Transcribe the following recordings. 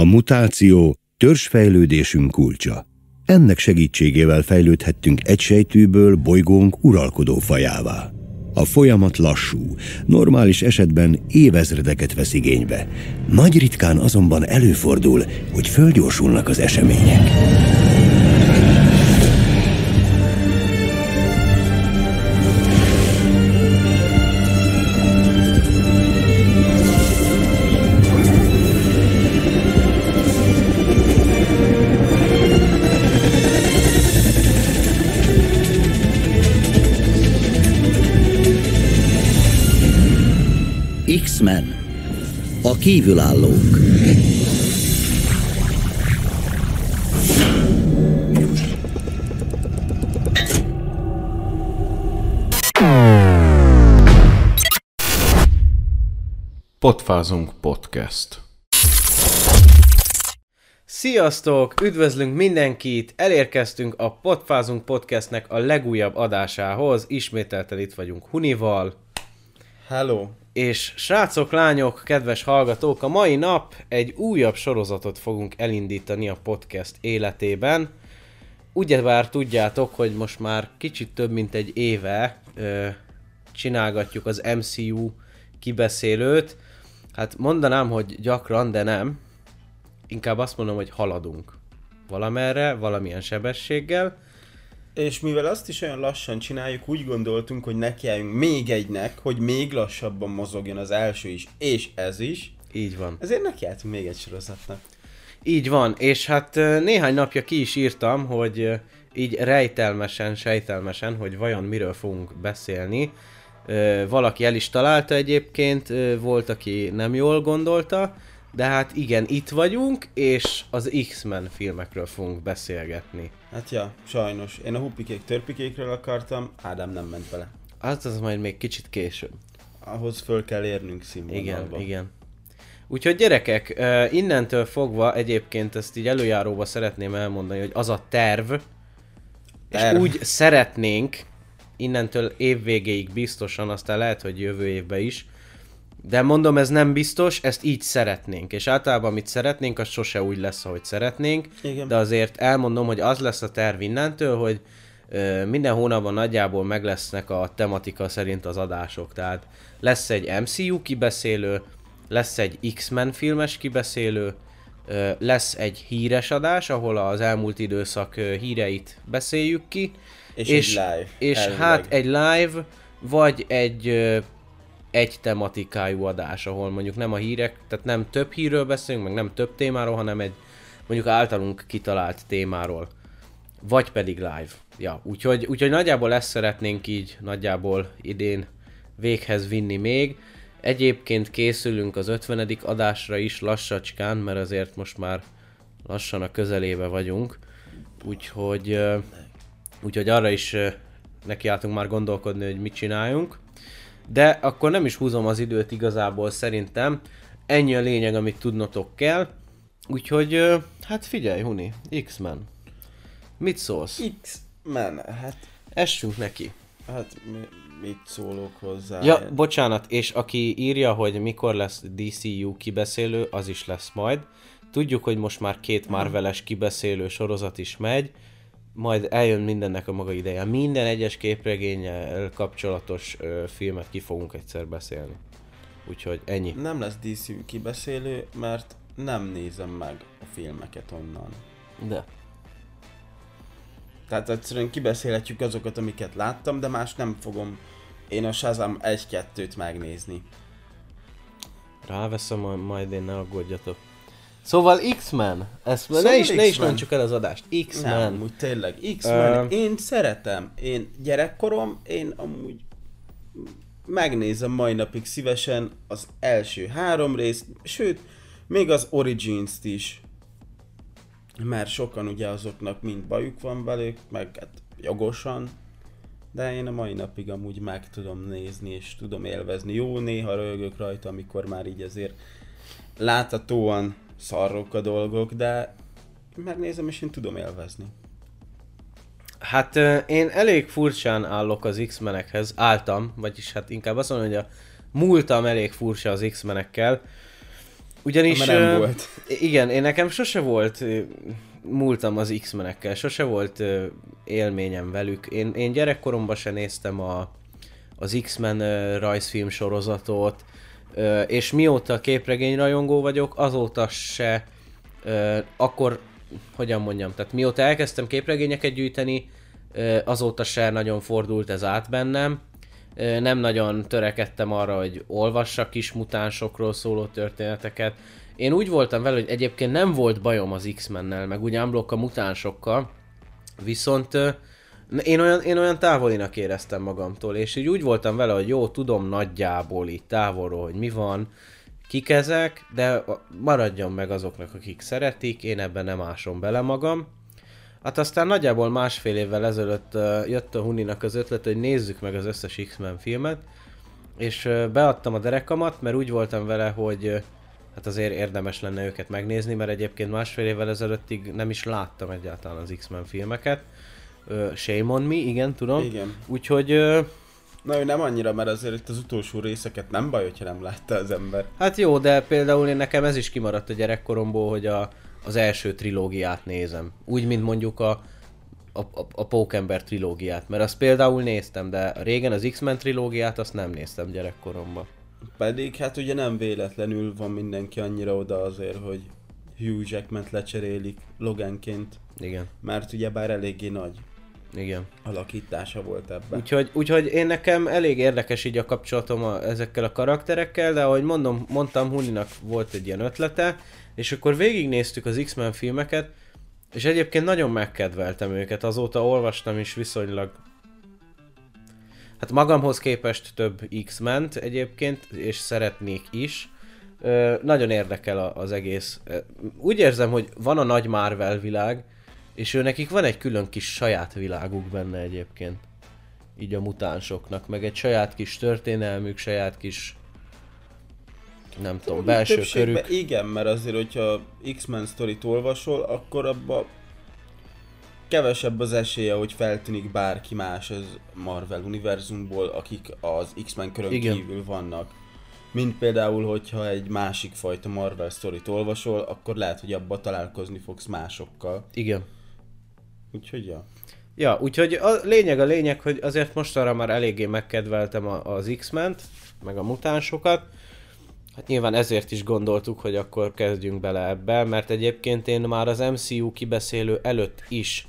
A mutáció törzsfejlődésünk kulcsa. Ennek segítségével fejlődhettünk egysejtűből bolygónk uralkodó fajává. A folyamat lassú, normális esetben évezredeket vesz igénybe. Nagy ritkán azonban előfordul, hogy fölgyorsulnak az események. Kívülállók. Potfázunk Podcast. Sziasztok! Üdvözlünk mindenkit! Elérkeztünk a Potfázunk Podcastnek a legújabb adásához. Ismételten itt vagyunk Hunival. Hello! És srácok, lányok, kedves hallgatók, a mai nap egy újabb sorozatot fogunk elindítani a podcast életében. Ugyebár tudjátok, hogy most már kicsit több mint egy éve ö, csinálgatjuk az MCU kibeszélőt. Hát mondanám, hogy gyakran, de nem. Inkább azt mondom, hogy haladunk. Valamerre, valamilyen sebességgel. És mivel azt is olyan lassan csináljuk, úgy gondoltunk, hogy nekiálljunk még egynek, hogy még lassabban mozogjon az első is, és ez is. Így van. Ezért nekiálltunk még egy sorozatnak. Így van, és hát néhány napja ki is írtam, hogy így rejtelmesen, sejtelmesen, hogy vajon miről fogunk beszélni. Valaki el is találta egyébként, volt, aki nem jól gondolta, de hát igen, itt vagyunk, és az X-Men filmekről fogunk beszélgetni. Hát ja, sajnos. Én a huppikék törpikékről akartam, Ádám nem ment bele. Az az majd még kicsit később. Ahhoz föl kell érnünk színvonalba. Igen, igen. Úgyhogy gyerekek, innentől fogva egyébként ezt így előjáróba szeretném elmondani, hogy az a terv, Terv. és úgy szeretnénk, innentől évvégéig biztosan, aztán lehet, hogy jövő évben is, de mondom, ez nem biztos, ezt így szeretnénk, és általában amit szeretnénk, az sose úgy lesz, ahogy szeretnénk, Igen. de azért elmondom, hogy az lesz a terv innentől, hogy ö, minden hónapban nagyjából meg lesznek a tematika szerint az adások, tehát lesz egy MCU kibeszélő, lesz egy X-Men filmes kibeszélő, ö, lesz egy híres adás, ahol az elmúlt időszak híreit beszéljük ki, És és, egy live, és elvileg. hát egy live, vagy egy egy tematikájú adás, ahol mondjuk nem a hírek, tehát nem több hírről beszélünk, meg nem több témáról, hanem egy mondjuk általunk kitalált témáról. Vagy pedig live. Ja, úgyhogy, úgyhogy nagyjából ezt szeretnénk így nagyjából idén véghez vinni még. Egyébként készülünk az 50. adásra is lassacskán, mert azért most már lassan a közelébe vagyunk. Úgyhogy, úgyhogy arra is nekiálltunk már gondolkodni, hogy mit csináljunk. De akkor nem is húzom az időt igazából szerintem. Ennyi a lényeg, amit tudnotok kell. Úgyhogy, hát figyelj, Huni, X-Men. Mit szólsz? X-Men, hát, Essünk neki. hát mi, mit szólok hozzá? Ja, bocsánat, és aki írja, hogy mikor lesz DCU kibeszélő, az is lesz majd. Tudjuk, hogy most már két Marveles kibeszélő sorozat is megy, majd eljön mindennek a maga ideje. Minden egyes képregényel kapcsolatos ö, filmet ki fogunk egyszer beszélni. Úgyhogy ennyi. Nem lesz DC kibeszélő, mert nem nézem meg a filmeket onnan. De. Tehát egyszerűen kibeszélhetjük azokat, amiket láttam, de más nem fogom én a Shazam 1-2-t megnézni. Ráveszem, majd- én ne aggódjatok. Szóval X-Men. Ezt szóval ne is, ne is X-Men. mondjuk el az adást. X-Men. Nem, úgy tényleg. X-Men, Ö, én szeretem. Én gyerekkorom, én amúgy megnézem mai napig szívesen az első három részt, sőt, még az Origins-t is. Mert sokan ugye azoknak mind bajuk van velük, meg hát jogosan. De én a mai napig amúgy meg tudom nézni, és tudom élvezni. Jó, néha rögök rajta, amikor már így azért láthatóan szarrok a dolgok, de megnézem, és én tudom élvezni. Hát én elég furcsán állok az X-menekhez, álltam, vagyis hát inkább azt mondom, hogy a múltam elég furcsa az X-menekkel. Ugyanis... Mert nem ö, volt. Igen, én nekem sose volt múltam az X-menekkel, sose volt élményem velük. Én, én gyerekkoromban se néztem a, az X-Men rajzfilm sorozatot, ö, és mióta képregény rajongó vagyok, azóta se, ö, akkor, hogyan mondjam, tehát mióta elkezdtem képregényeket gyűjteni, ö, azóta se nagyon fordult ez át bennem. Ö, Nem nagyon törekedtem arra, hogy olvassak kis mutánsokról szóló történeteket. Én úgy voltam vele, hogy egyébként nem volt bajom az X-mennel, meg úgy unblock a mutánsokkal, viszont ö, én olyan, én olyan távolinak éreztem magamtól, és így úgy voltam vele, hogy jó, tudom nagyjából így távolról, hogy mi van, kik ezek, de maradjon meg azoknak, akik szeretik, én ebben nem ásom bele magam. Hát aztán nagyjából másfél évvel ezelőtt jött a Huninak az ötlet, hogy nézzük meg az összes X-Men filmet, és beadtam a derekamat, mert úgy voltam vele, hogy hát azért érdemes lenne őket megnézni, mert egyébként másfél évvel ezelőttig nem is láttam egyáltalán az X-Men filmeket. Uh, shame on me, igen, tudom. Igen. Úgyhogy uh, Na, ő nem annyira, mert azért itt az utolsó részeket nem baj, hogyha nem látta az ember. Hát jó, de például én nekem ez is kimaradt a gyerekkoromból, hogy a, az első trilógiát nézem. Úgy, mint mondjuk a, a, a, a Pókember trilógiát, mert azt például néztem, de régen az X-Men trilógiát azt nem néztem gyerekkoromban. Pedig hát ugye nem véletlenül van mindenki annyira oda azért, hogy Hugh Jackman-t lecserélik Loganként, Igen, mert ugye bár eléggé nagy igen. alakítása volt ebben. Úgyhogy, úgyhogy én nekem elég érdekes így a kapcsolatom a, ezekkel a karakterekkel, de ahogy mondom, mondtam, Huninak volt egy ilyen ötlete, és akkor végignéztük az X-Men filmeket, és egyébként nagyon megkedveltem őket, azóta olvastam is viszonylag Hát magamhoz képest több X-ment egyébként, és szeretnék is. Ö, nagyon érdekel a- az egész. Úgy érzem, hogy van a nagy Marvel világ, és ő nekik van egy külön kis saját világuk benne egyébként. Így a mutánsoknak, meg egy saját kis történelmük, saját kis nem tudom, belső Többségben körük. Igen, mert azért, hogyha X-Men sztorit olvasol, akkor abba kevesebb az esélye, hogy feltűnik bárki más az Marvel univerzumból, akik az X-Men körön Igen. kívül vannak. Mint például, hogyha egy másik fajta Marvel sztorit olvasol, akkor lehet, hogy abba találkozni fogsz másokkal. Igen. Úgyhogy ja. Ja, úgyhogy a lényeg a lényeg, hogy azért mostanra már eléggé megkedveltem a, az X-ment, meg a mutánsokat. Hát nyilván ezért is gondoltuk, hogy akkor kezdjünk bele ebbe, mert egyébként én már az MCU kibeszélő előtt is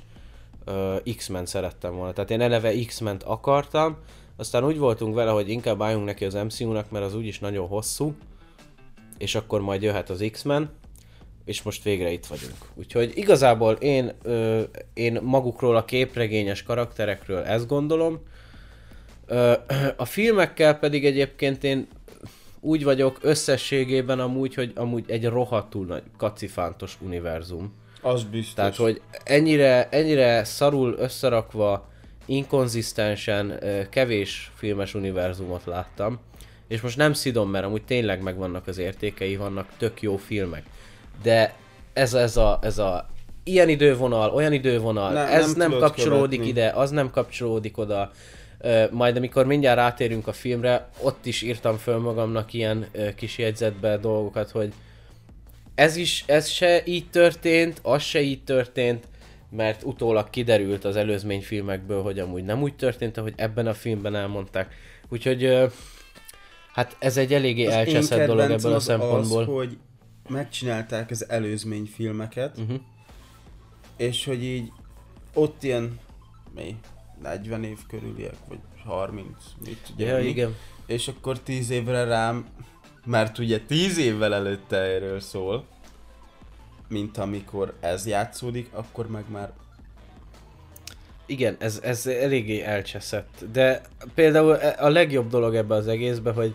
uh, X-Men szerettem volna. Tehát én eleve X-ment akartam, aztán úgy voltunk vele, hogy inkább álljunk neki az MCU-nak, mert az úgyis nagyon hosszú, és akkor majd jöhet az X-Men, és most végre itt vagyunk. Úgyhogy igazából én, ö, én magukról a képregényes karakterekről ezt gondolom. Ö, a filmekkel pedig egyébként én úgy vagyok összességében amúgy, hogy amúgy egy rohadtul nagy kacifántos univerzum. Az biztos. Tehát, hogy ennyire, ennyire szarul összerakva, inkonzisztensen kevés filmes univerzumot láttam. És most nem szidom, mert amúgy tényleg megvannak az értékei, vannak tök jó filmek. De ez, ez, a, ez a ilyen idővonal, olyan idővonal, Nem- ez nem nem, kapcsolódik követni. ide, az nem kapcsolódik oda. Majd amikor mindjárt rátérünk a filmre, ott is írtam föl magamnak ilyen kis jegyzetbe dolgokat, hogy ez is, ez se így történt, az se így történt, mert utólag kiderült az előzmény filmekből, hogy amúgy nem úgy történt, ahogy ebben a filmben elmondták. Úgyhogy hát ez egy eléggé elcseszett dolog ebből a szempontból. Az, hogy megcsinálták az előzmény filmeket, Mhm. és hogy így ott ilyen mi, 40 év körüliek, vagy 30, mit tudja Ja, mi, igen. és akkor 10 évre rám, mert ugye 10 évvel előtte erről szól, mint amikor ez játszódik, akkor meg már Igen, ez, ez eléggé elcseszett. De például e- a legjobb dolog ebbe az egészben, hogy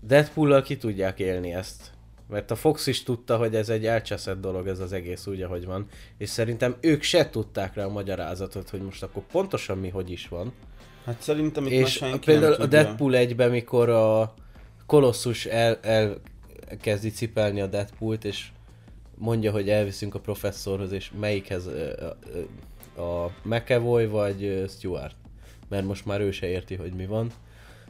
Deadpool-al ki tudják élni ezt. Mert a Fox is tudta, hogy ez egy elcseszett dolog ez az egész úgy, ahogy van. És szerintem ők se tudták rá a magyarázatot, hogy most akkor pontosan mi, hogy is van. Hát szerintem itt már És senki például a. Deadpool egyben, mikor a Colossus el, elkezdi cipelni a Deadpoolt, és mondja, hogy elviszünk a professzorhoz, és melyikhez a McAvoy vagy ö, Stewart. Mert most már ő se érti, hogy mi van.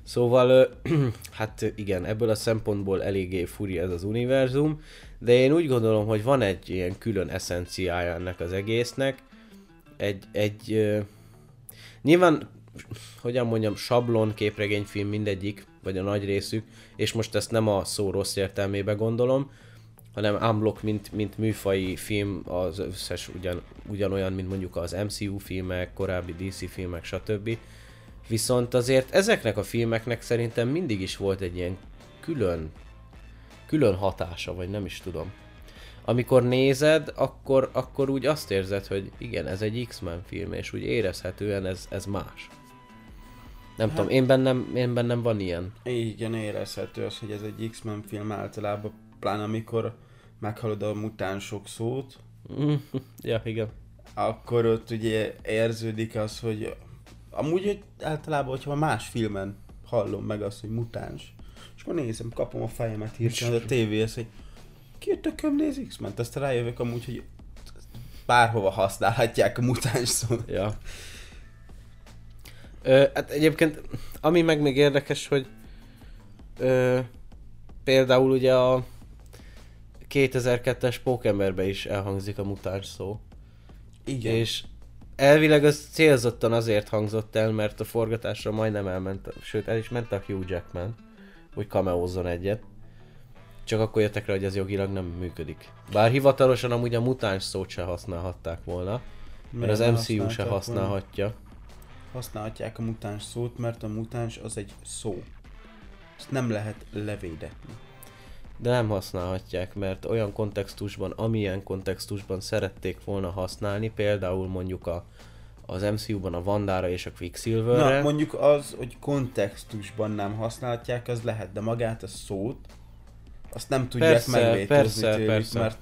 Szóval, hát igen, ebből a szempontból eléggé furi ez az univerzum, de én úgy gondolom, hogy van egy ilyen külön eszenciája ennek az egésznek. Egy, egy nyilván, hogyan mondjam, sablon képregényfilm mindegyik, vagy a nagy részük, és most ezt nem a szó rossz értelmébe gondolom, hanem Unblock, mint, mint műfai film, az összes ugyan, ugyanolyan, mint mondjuk az MCU filmek, korábbi DC filmek, stb. Viszont azért ezeknek a filmeknek szerintem mindig is volt egy ilyen külön, külön hatása, vagy nem is tudom. Amikor nézed, akkor, akkor úgy azt érzed, hogy igen, ez egy X-Men film, és úgy érezhetően ez, ez más. Nem tudom, én bennem, én bennem van ilyen. Igen, érezhető az, hogy ez egy X-Men film általában, pláne amikor meghallod a mutánsok szót, ja, igen. akkor ott ugye érződik az, hogy amúgy hogy általában, hogyha más filmen hallom meg azt, hogy mutáns, és akkor nézem, kapom a fejemet hirtelen a tévéhez, hogy ki tököm néz X-ment, aztán rájövök amúgy, hogy bárhova használhatják a mutáns szót. Ja. Ö, hát egyébként, ami meg még érdekes, hogy ö, például ugye a 2002-es Pókemberbe is elhangzik a mutáns szó. Igen. És elvileg az célzottan azért hangzott el, mert a forgatásra majdnem elment, sőt el is ment a Hugh Jackman, hogy kameózzon egyet. Csak akkor jöttek rá, hogy ez jogilag nem működik. Bár hivatalosan amúgy a mutáns szót se használhatták volna, mert az Miért ne MCU se használták volna? használhatja. Használhatják a mutáns szót, mert a mutáns az egy szó. Ezt nem lehet levédetni. De nem használhatják, mert olyan kontextusban, amilyen kontextusban szerették volna használni, például mondjuk a, az MCU-ban a Vandára és a Quicksilverre. Na, mondjuk az, hogy kontextusban nem használhatják, az lehet, de magát a szót, azt nem tudják Persze, megvétózni persze, tőlük, persze. mert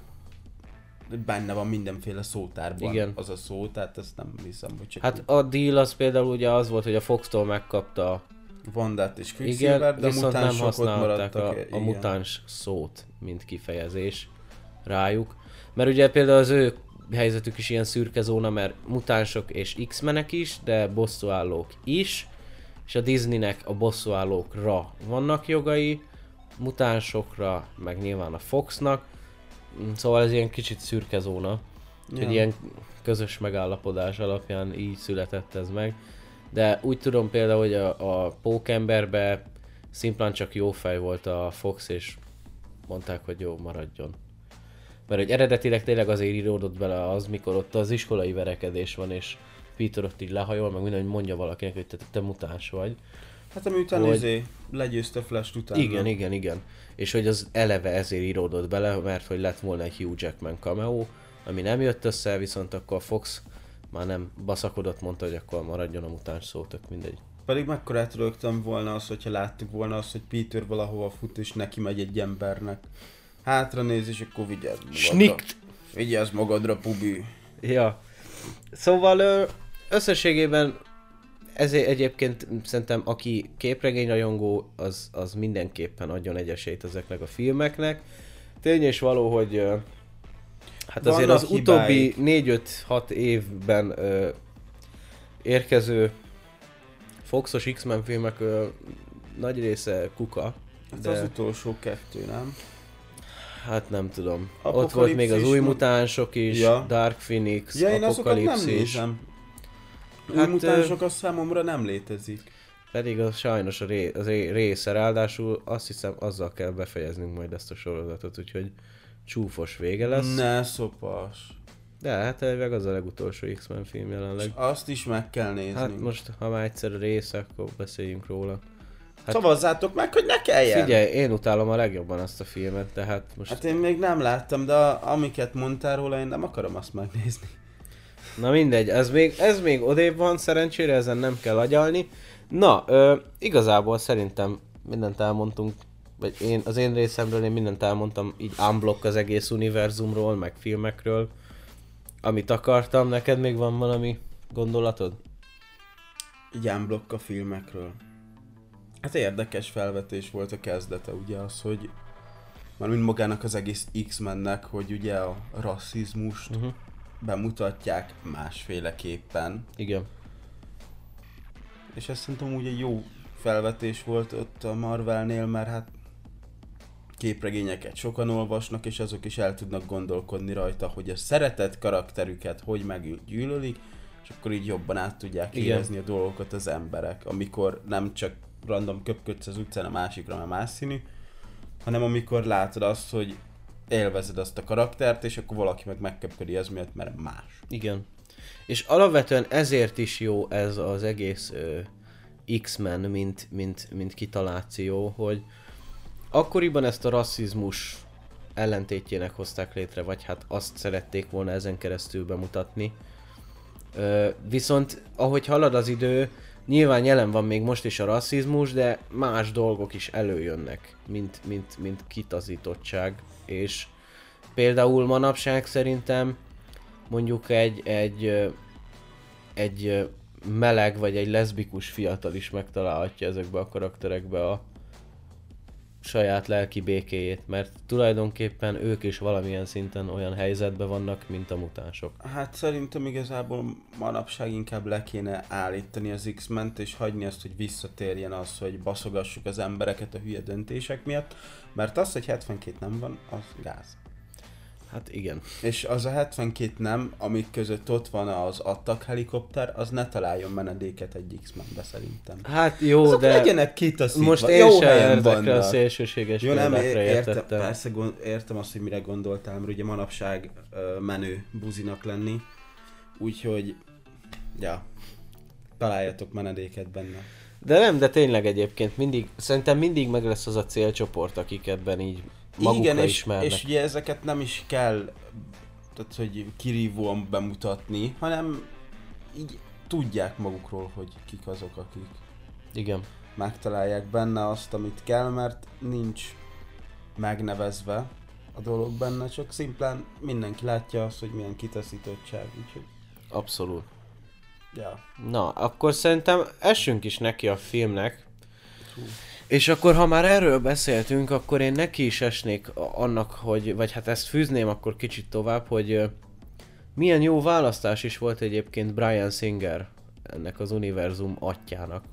benne van mindenféle szótárban Igen. az a szó, tehát ezt nem hiszem, hogy csak Hát a deal az például ugye az volt, hogy a Fox-tól megkapta Vandát és Quicksilver, de a viszont nem mutánsok ott használták a, a mutáns szót, mint kifejezés rájuk. Mert ugye például az ő helyzetük is ilyen szürke zóna, mert mutánsok és X-menek is, de bosszúállók is, és a Disneynek a bosszúállókra vannak jogai, mutánsokra, meg nyilván a Foxnak, szóval ez ilyen kicsit szürke zóna. Ja. Egy ilyen közös megállapodás alapján így született ez meg. De úgy tudom például, hogy a, a Pókemberbe szimplán csak jó fej volt a Fox, és mondták, hogy jó, maradjon. Mert hogy eredetileg tényleg azért íródott bele az, mikor ott az iskolai verekedés van, és Peter ott így lehajol, meg minden, hogy mondja valakinek, hogy te, te mutáns vagy. Hát amiután Hogy- hogy... izé, legyőzte Flash utána. Igen, igen, igen. És hogy az eleve ezért íródott bele, mert hogy lett volna egy Hugh Jackman cameo, ami nem jött össze, viszont akkor Fox már nem baszakodott, mondta, hogy akkor maradjon a mutáns szó, tök mindegy. Pedig mekkorát rögtem volna az, hogyha láttuk volna azt, hogy Peter valahova fut és neki megy egy embernek. Hátra néz és akkor vigyázz magadra. Snikt! Vigyázz magadra, pubi. Ja. Szóval összességében ezért egyébként szerintem aki képregényrajongó, az, az mindenképpen adjon egy esélyt ezeknek a filmeknek. Tény és való, hogy hát azért az utóbbi hibáik. 4-5-6 évben ö, érkező Foxos X-Men filmek ö, nagy része kuka. Ez De- az utolsó kettő, nem? Hát nem tudom. Ott volt még az Apokalipszis, új mutánsok is, Ja. Dark Phoenix, Ja, én nem Apokalipszis. nézem. Új Hát, mutánsok az számomra nem létezik. Pedig az sajnos a ré, az ré, része, ráadásul azt hiszem azzal kell befejeznünk majd ezt a sorozatot, úgyhogy csúfos vége lesz. Ne szopas. De hát elvileg az a legutolsó X-Men film jelenleg. Azt is meg kell nézni. Hát most, ha már egyszer a része, akkor beszéljünk róla. hát- Szavazzátok meg, hogy ne kelljen! Figyelj, én utálom a legjobban azt a filmet, tehát most... Hát én még nem láttam, de amiket mondtál róla, én nem akarom azt megnézni. Na mindegy, ez még, ez még odébb van, szerencsére ezen nem kell agyalni. Na, ö, igazából szerintem mindent elmondtunk, vagy én, az én részemről én mindent elmondtam, így unblock az egész univerzumról, meg filmekről, amit akartam. Neked még van valami gondolatod? Így unblock a filmekről. Hát érdekes felvetés volt a kezdete, ugye az, hogy már mind magának az egész X-mennek, hogy ugye a rasszizmust uh-huh. bemutatják másféleképpen. Igen. És ez szerintem úgy egy jó felvetés volt ott a Marvelnél, mert hát képregényeket sokan olvasnak, és azok is el tudnak gondolkodni rajta, hogy a szeretett karakterüket hogy meggyűlölik, és akkor így jobban át tudják érezni a dolgokat az emberek, amikor nem csak random köpködsz az utcán a másikra, mert más színű, hanem amikor látod azt, hogy élvezed azt a karaktert, és akkor valaki meg megköpködi az miatt, mert más. Igen. És alapvetően ezért is jó ez az egész ö, X-Men, mint, mint, mint kitaláció, hogy akkoriban ezt a rasszizmus ellentétjének hozták létre, vagy hát azt szerették volna ezen keresztül bemutatni. Viszont ahogy halad az idő, nyilván jelen van még most is a rasszizmus, de más dolgok is előjönnek, mint, mint, mint kitazítottság. És például manapság szerintem mondjuk egy, egy, egy meleg vagy egy leszbikus fiatal is megtalálhatja ezekbe a karakterekbe a saját lelki békéjét, mert tulajdonképpen ők is valamilyen szinten olyan helyzetben vannak, mint a mutánsok. Hát szerintem igazából manapság inkább le kéne állítani az X-ment, és hagyni azt, hogy visszatérjen az, hogy baszogassuk az embereket a hülye döntések miatt, mert az, hogy 72 nem van, az gáz. Hát igen. És az a 72 nem, amik között ott van az attak helikopter, az ne találjon menedéket egy X-menbe szerintem. Hát jó, Azok de legyenek kitaszítva, most én jó sem ezekre a szélsőséges Jó, nem, példákra é- értem, persze gond, értem azt, hogy mire gondoltál, mert ugye manapság ö, menő buzinak lenni, úgyhogy, ja, találjatok menedéket benne. De nem, de tényleg egyébként mindig, szerintem mindig meg lesz az a célcsoport, akik ebben így magukra Igen, és, ismernek. és ugye ezeket nem is kell, tehát hogy kirívóan bemutatni, hanem így tudják magukról, hogy kik azok, akik Igen. megtalálják benne azt, amit kell, mert nincs megnevezve a dolog benne, csak szimplán mindenki látja azt, hogy milyen kitaszítottság, úgyhogy, Abszolút. ja. Na, akkor szerintem essünk is neki a filmnek. És akkor, ha már erről beszéltünk, akkor én neki is esnék annak, hogy, vagy hát ezt fűzném akkor kicsit tovább, hogy milyen jó választás is volt egyébként Brian Singer ennek az univerzum atyának.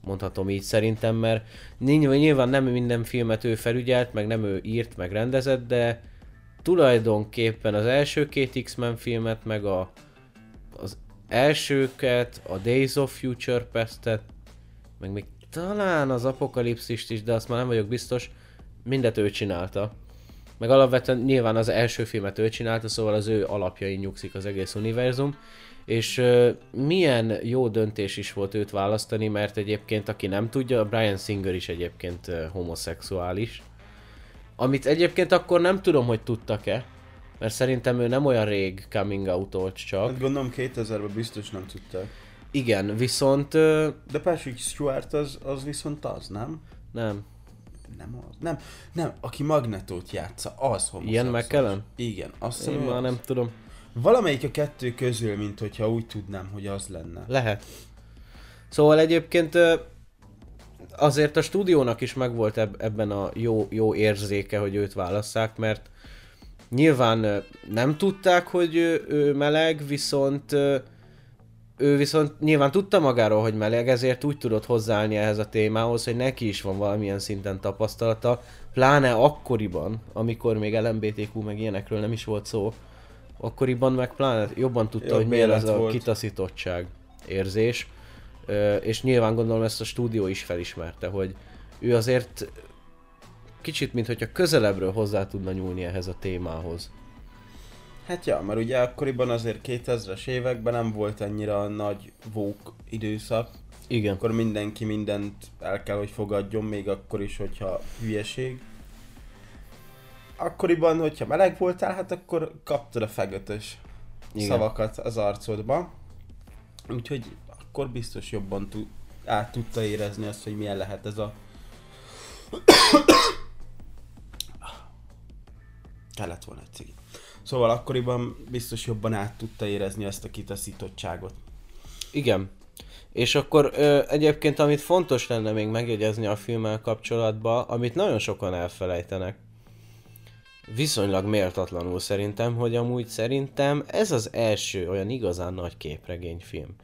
Mondhatom így szerintem, mert nyilván nem minden filmet ő felügyelt, meg nem ő írt, meg rendezett, de tulajdonképpen az első két X-Men filmet, meg a, az elsőket, a Days of Future Past-et, meg még talán az apokalipszist is, de azt már nem vagyok biztos, mindet ő csinálta. Meg alapvetően nyilván az első filmet ő csinálta, szóval az ő alapjain nyugszik az egész univerzum. És ö, milyen jó döntés is volt őt választani, mert egyébként aki nem tudja, Brian Singer is egyébként ö, homoszexuális. Amit egyébként akkor nem tudom, hogy tudtak-e, mert szerintem ő nem olyan rég coming out csak. Hát gondolom 2000-ben biztos nem tudták. Igen, viszont ö, De Patrick Stewart az, az viszont az, nem? nem. Nem az. Nem, nem, aki Magnetót játsza, az homoszexuális. Ian McKellen? Igen, azt Én hiszem, már az. nem tudom. Valamelyik a kettő közül, mint hogyha úgy tudnám, hogy az lenne. Lehet. Szóval egyébként azért a stúdiónak is megvolt eb- ebben a jó, jó érzéke, hogy őt válasszák, mert nyilván nem tudták, hogy ő, ő meleg, viszont ő viszont nyilván tudta magáról, hogy meleg, ezért úgy tudott hozzáállni ehhez a témához, hogy neki is van valamilyen szinten tapasztalata, pláne akkoriban, amikor még LMBTQ meg ilyenekről nem is volt szó, akkoriban meg pláne jobban tudta, Jobb hogy milyen ez a volt. kitaszítottság érzés, Ö, és nyilván gondolom ezt a stúdió is felismerte, hogy ő azért kicsit, mint hogyha közelebbről hozzá tudna nyúlni ehhez a témához. Hát ja, mert ugye akkoriban azért 2000-es években nem volt annyira nagy vók időszak, Igen. akkor mindenki mindent el kell, hogy fogadjon, még akkor is, hogyha hülyeség. Akkoriban, hogyha meleg voltál, hát akkor kaptad a fegötös Igen. szavakat az arcodba. Úgyhogy akkor biztos jobban tud, át tudta érezni azt, hogy milyen lehet ez a... Kellett volna egy cigi. Szóval akkoriban biztos jobban át tudta érezni ezt a kitaszítottságot. Igen. És akkor ö, egyébként, amit fontos lenne még megjegyezni a filmmel kapcsolatban, amit nagyon sokan elfelejtenek, viszonylag méltatlanul szerintem, hogy amúgy szerintem ez az első olyan igazán nagy képregényfilm.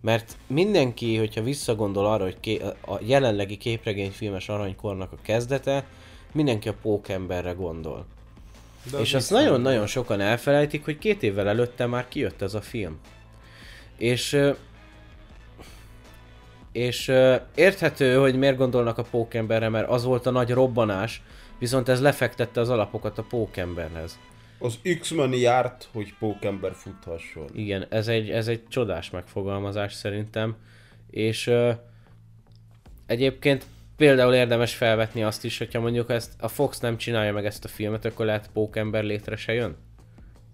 Mert mindenki, hogyha visszagondol arra, hogy ké- a jelenlegi képregényfilmes aranykornak a kezdete, mindenki a pókemberre gondol. De És az azt nagyon-nagyon sokan elfelejtik, hogy két évvel előtte már kijött ez a film. És és érthető, hogy miért gondolnak a pókemberre, mert az volt a nagy robbanás, viszont ez lefektette az alapokat a pókemberhez. Az X-Men járt, hogy pókember futhasson. Igen, ez egy, ez egy csodás megfogalmazás szerintem. És ö, egyébként például érdemes felvetni azt is, hogyha mondjuk ezt a Fox nem csinálja meg ezt a filmet, akkor lehet pókember létre se jön?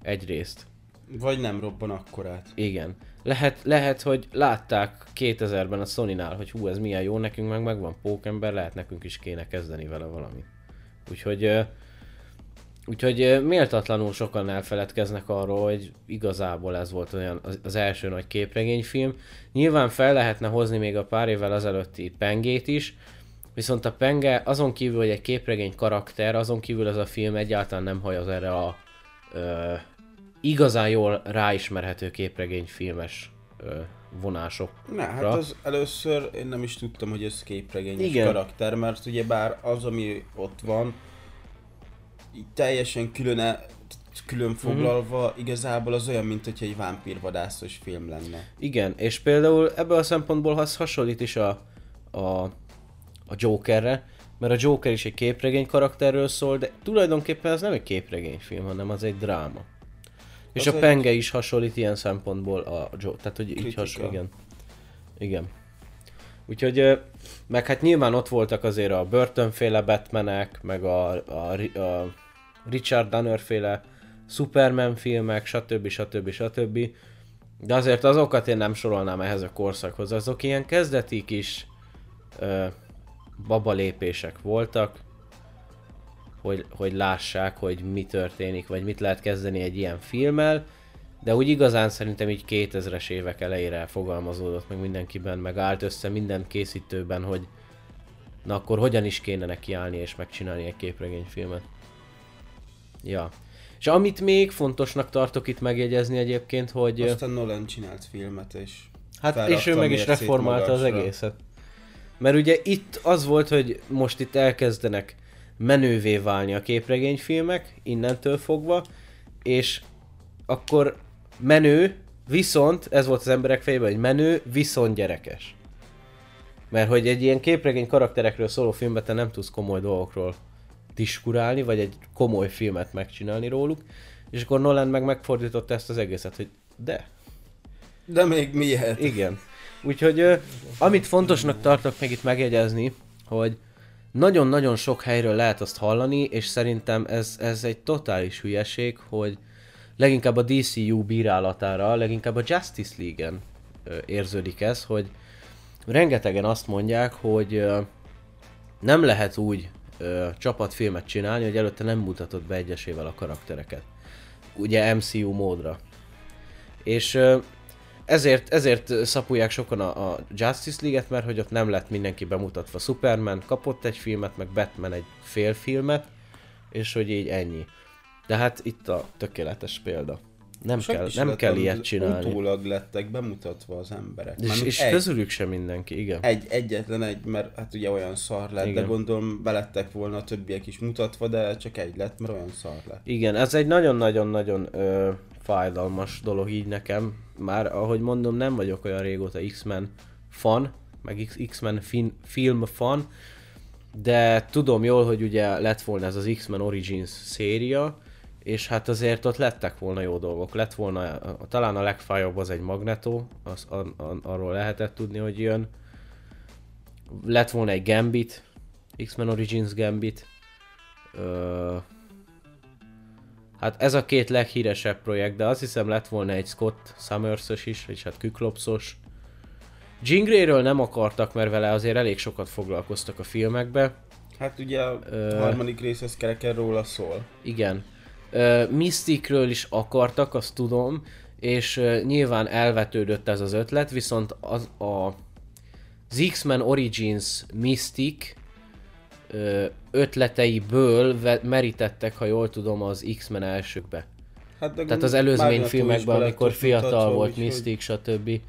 Egyrészt. Vagy nem robban akkorát. Igen. Lehet, lehet, hogy látták 2000-ben a Sony-nál, hogy hú, ez milyen jó, nekünk meg megvan pókember, lehet nekünk is kéne kezdeni vele valamit. Úgyhogy, úgyhogy méltatlanul sokan elfeledkeznek arról, hogy igazából ez volt olyan az, az első nagy képregényfilm. Nyilván fel lehetne hozni még a pár évvel azelőtti Pengét is, viszont a Penge azon kívül, hogy egy képregény karakter, azon kívül ez a film egyáltalán nem hajaz erre a ö, igazán jól ráismerhető képregényfilmes ö, vonásokra. Na, hát az először én nem is tudtam, hogy ez képregényes Igen. karakter, mert ugye bár az, ami ott van, így teljesen külön, külön foglalva, Mhm. igazából az olyan, mint hogyha egy vámpírvadászos film lenne. Igen, és például ebből a szempontból az hasonlít is a, a, a Jokerre, mert a Joker is egy képregény karakterről szól, de tulajdonképpen ez nem egy képregényfilm, hanem az egy dráma. És Az a Penge is hasonlít ilyen szempontból a Joker, tehát hogy így Kritika. hasonlít, igen. Igen. Úgyhogy, meg hát nyilván ott voltak azért a Burton-féle Batmanek, meg a, a, a Richard Donner-féle Superman filmek, stb. stb. stb. De azért azokat én nem sorolnám ehhez a korszakhoz. Azok ilyen kezdeti kis ö, babalépések voltak, hogy, hogy lássák, hogy mi történik, vagy mit lehet kezdeni egy ilyen filmmel, de úgy igazán szerintem így 2000-es évek elejére fogalmazódott meg mindenkiben, meg állt össze minden készítőben, hogy na akkor hogyan is kéne nekiállni és megcsinálni egy képregényfilmet. Ja. És amit még fontosnak tartok itt megjegyezni egyébként, hogy... Aztán Nolan csinált filmet, és Hát és ő meg is reformálta az magasra. egészet. Mert ugye itt az volt, hogy most itt elkezdenek menővé válni a képregényfilmek, innentől fogva, és akkor menő, viszont, ez volt az emberek fejében, hogy menő, viszont gyerekes. Mert hogy egy ilyen képregény karakterekről szóló filmben te nem tudsz komoly dolgokról diskurálni, vagy egy komoly filmet megcsinálni róluk, és akkor Nolan meg megfordította ezt az egészet, hogy de, De még miért? igen. Úgyhogy amit fontosnak tartok még itt megjegyezni, hogy nagyon-nagyon sok helyről lehet azt hallani, és szerintem ez, ez egy totális hülyeség, hogy leginkább a DCU bírálatára, leginkább a Justice League-en érződik ez, hogy rengetegen azt mondják, hogy nem lehet úgy csapatfilmet csinálni, hogy előtte nem mutatott be egyesével a karaktereket. Ugye MCU módra. És ezért, ezért szapulják sokan a, a Justice League-et, mert hogy ott nem lett mindenki bemutatva. Superman kapott egy filmet, meg Batman egy fél filmet, és hogy így ennyi. De hát itt a tökéletes példa. Nem Senki kell, nem kell ilyet csinálni. Utólag lettek bemutatva az emberek. És, Mármint és egy, közülük sem mindenki, igen. egy, egyetlen egy, mert hát ugye olyan szar lett, Igen. de gondolom belettek volna a többiek is mutatva, de csak egy lett, mert olyan szar lett. Igen, ez egy nagyon-nagyon-nagyon fájdalmas dolog így nekem. Már ahogy mondom, nem vagyok olyan régóta X-Men fan, meg X-Men fin- film fan, de tudom jól, hogy ugye lett volna ez az X-Men Origins széria, és hát azért ott lettek volna jó dolgok. Lett volna, talán a legfájabb az egy Magneto, az, a, a, arról lehetett tudni, hogy jön. Lett volna egy Gambit, X-Men Origins Gambit. Ö, Hát ez a két leghíresebb projekt, de azt hiszem lett volna egy Scott summers is, és hát Kyklopsos. Jean Grey-ről nem akartak, mert vele azért elég sokat foglalkoztak a filmekbe. Hát ugye a Ö. harmadik rész az kereken róla szól. Igen. Ö, Mysticről is akartak, azt tudom, és ö, nyilván elvetődött ez az ötlet, viszont az a az X-Men Origins Mystic ötleteiből merítettek, ha jól tudom, az X-Men elsőkbe. Hát Tehát az előzmény filmekben, amikor fiatal volt Mystic, stb.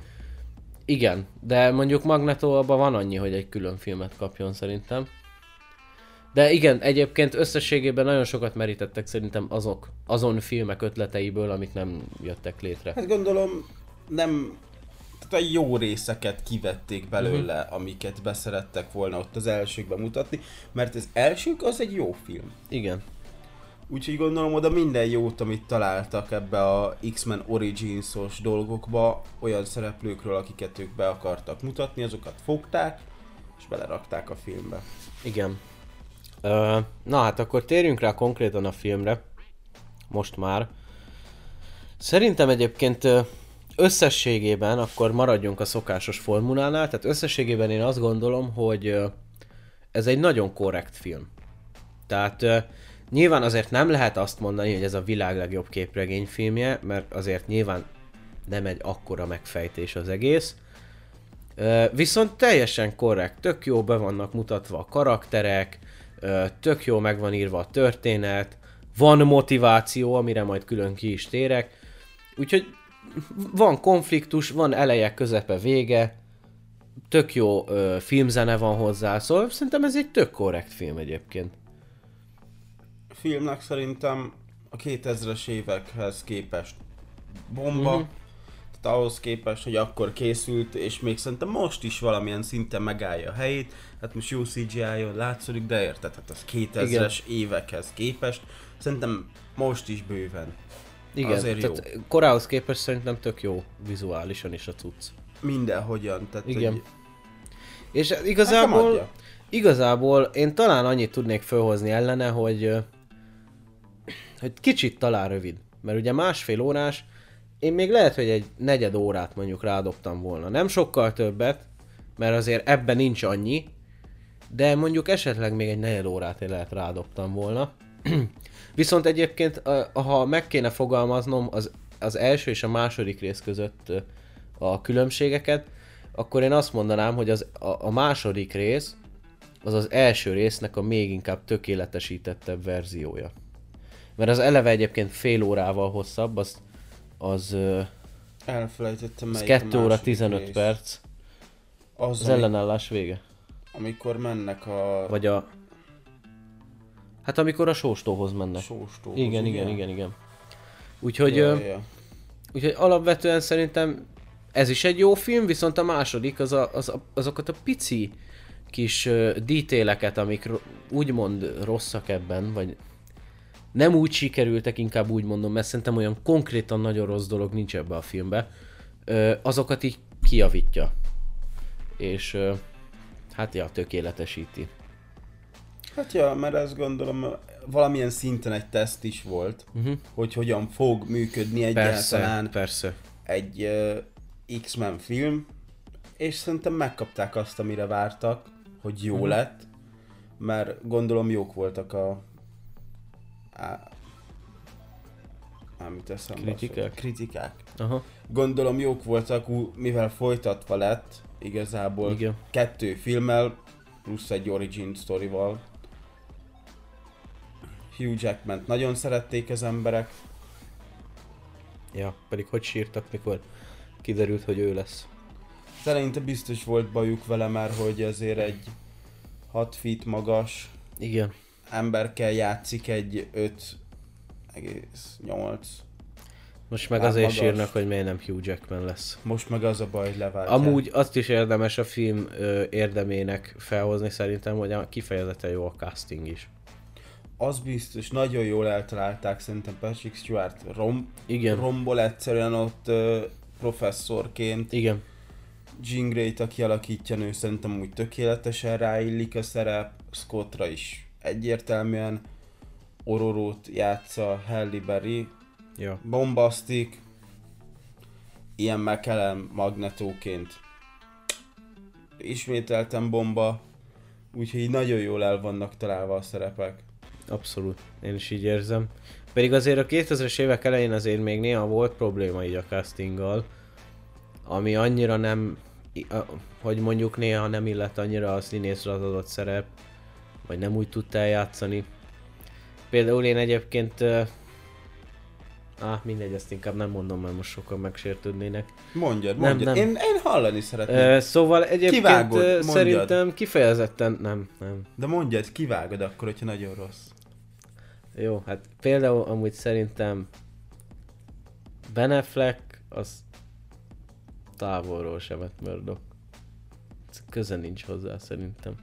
Igen, de mondjuk Magneto abban van annyi, hogy egy külön filmet kapjon szerintem. De igen, egyébként összességében nagyon sokat merítettek szerintem azok, azon filmek ötleteiből, amik nem jöttek létre. Hát gondolom nem... A jó részeket kivették belőle, uh-huh. amiket beszerettek volna ott az elsőkben mutatni, mert az elsők az egy jó film. Igen. Úgyhogy gondolom oda minden jót, amit találtak ebbe a X-Men Origins-os dolgokba, olyan szereplőkről, akiket ők be akartak mutatni, azokat fogták, és belerakták a filmbe. Igen. Ö, na hát akkor térjünk rá konkrétan a filmre. Most már. Szerintem egyébként összességében, akkor maradjunk a szokásos formulánál, tehát összességében én azt gondolom, hogy ez egy nagyon korrekt film. Tehát nyilván azért nem lehet azt mondani, hogy ez a világ legjobb képregényfilmje, mert azért nyilván nem egy akkora megfejtés az egész. Viszont teljesen korrekt, tök jó be vannak mutatva a karakterek, tök jó meg van írva a történet, van motiváció, amire majd külön ki is térek, úgyhogy van konfliktus, van eleje, közepe, vége, tök jó ö, filmzene van hozzá, szóval szerintem ez egy tök korrekt film egyébként. A filmnek szerintem a 2000-es évekhez képest bomba, Mhm. tehát ahhoz képest, hogy akkor készült, és még szerintem most is valamilyen szinten megállja a helyét. Hát most jó CGI-on látszik, de érted, hát az 2000-es évekhez képest, szerintem most is bőven. Igen, Azért jó. tehát korához képest szerintem tök jó vizuálisan is a cucc. Mindenhogyan, tehát Igen. Hogy... És Nekem igazából, adja. igazából én talán annyit tudnék fölhozni ellene, hogy, hogy kicsit talán rövid. Mert ugye másfél órás, én még lehet, hogy egy negyed órát mondjuk rádobtam volna. Nem sokkal többet, mert azért ebben nincs annyi, de mondjuk esetleg még egy negyed órát én lehet rádobtam volna. Viszont egyébként, ha meg kéne fogalmaznom az, az első és a második rész között a különbségeket, akkor én azt mondanám, hogy az, a, a második rész az az első résznek a még inkább tökéletesítettebb verziója. Mert az eleve egyébként fél órával hosszabb, az, az, Elfelejtettem az melyik 2 a óra második 15 rész. perc. Az, Az ellenállás vége. amikor mennek a Vagy a... Hát amikor a sóstóhoz mennek. sóstóhoz, Igen, igen, igen, igen. Úgyhogy, ö, Ja, ja. úgyhogy alapvetően szerintem ez is egy jó film, viszont a második az a, az a, azokat a pici kis uh, dítéleket, amik ro- úgymond rosszak ebben, vagy nem úgy sikerültek, inkább úgy mondom, mert szerintem olyan konkrétan nagyon rossz dolog nincs ebbe a filmbe, ö, azokat így kijavítja. És ö, hát ja, tökéletesíti. Hát ja, mert ezt gondolom valamilyen szinten egy teszt is volt, uh-huh. hogy hogyan fog működni Mhm. Persze, egyáltalán persze. egy uh, X-Men film, és szerintem megkapták azt, amire vártak, hogy jó uh-huh. lett, mert gondolom jók voltak a... Á... Amit eszembe Kritikák? szól. Kritikák. Aha. Gondolom jók voltak, mivel folytatva lett igazából Igen. kettő filmmel, plusz egy origin storyval. Hugh Jackman nagyon szerették az emberek, Ja, pedig hogy sírtak, mikor kiderült, hogy ő lesz. Szerinte biztos volt bajuk vele már, hogy azért egy 6 feet magas Igen. emberkel játszik egy 5,8. Most meg Hát azért magas. sírnak, hogy miért nem Hugh Jackman lesz. Most meg az a baj, hogy leváltják. Amúgy azt is érdemes a film ö, érdemének felhozni szerintem, hogy a kifejezetten jó a casting is. Az biztos, nagyon jól eltalálták szerintem Patrick Stewart rom, Igen. rombol egyszerűen ott uh, professzorként. Igen. Jean Grey-t, aki alakítja nő, szerintem úgy tökéletesen ráillik a szerep. Scottra is egyértelműen. Ororót játsza Halle Berry, Ja. bombasztik, ilyen McKellen magnetóként ismételten bomba, úgyhogy nagyon jól el vannak találva a szerepek. Abszolút. Én is így érzem. Pedig azért a 2000-es évek elején azért még néha volt probléma így a castinggal, ami annyira nem, hogy mondjuk néha nem illett annyira a színészre az adott szerep, vagy nem úgy tudta eljátszani. Például én egyébként Á, mindegy, ezt inkább nem mondom, mert most sokan megsértődnének. Mondjad, Nem, mondjad. nem. Én, én hallani szeretném. Ö, szóval egyébként Kivágod, mondjad. szerintem kifejezetten nem, nem. De mondjad, kivágod akkor, hogyha nagyon rossz. Jó, hát például amúgy szerintem Ben Affleck az távolról sem vett Murdoch. Köze nincs hozzá szerintem.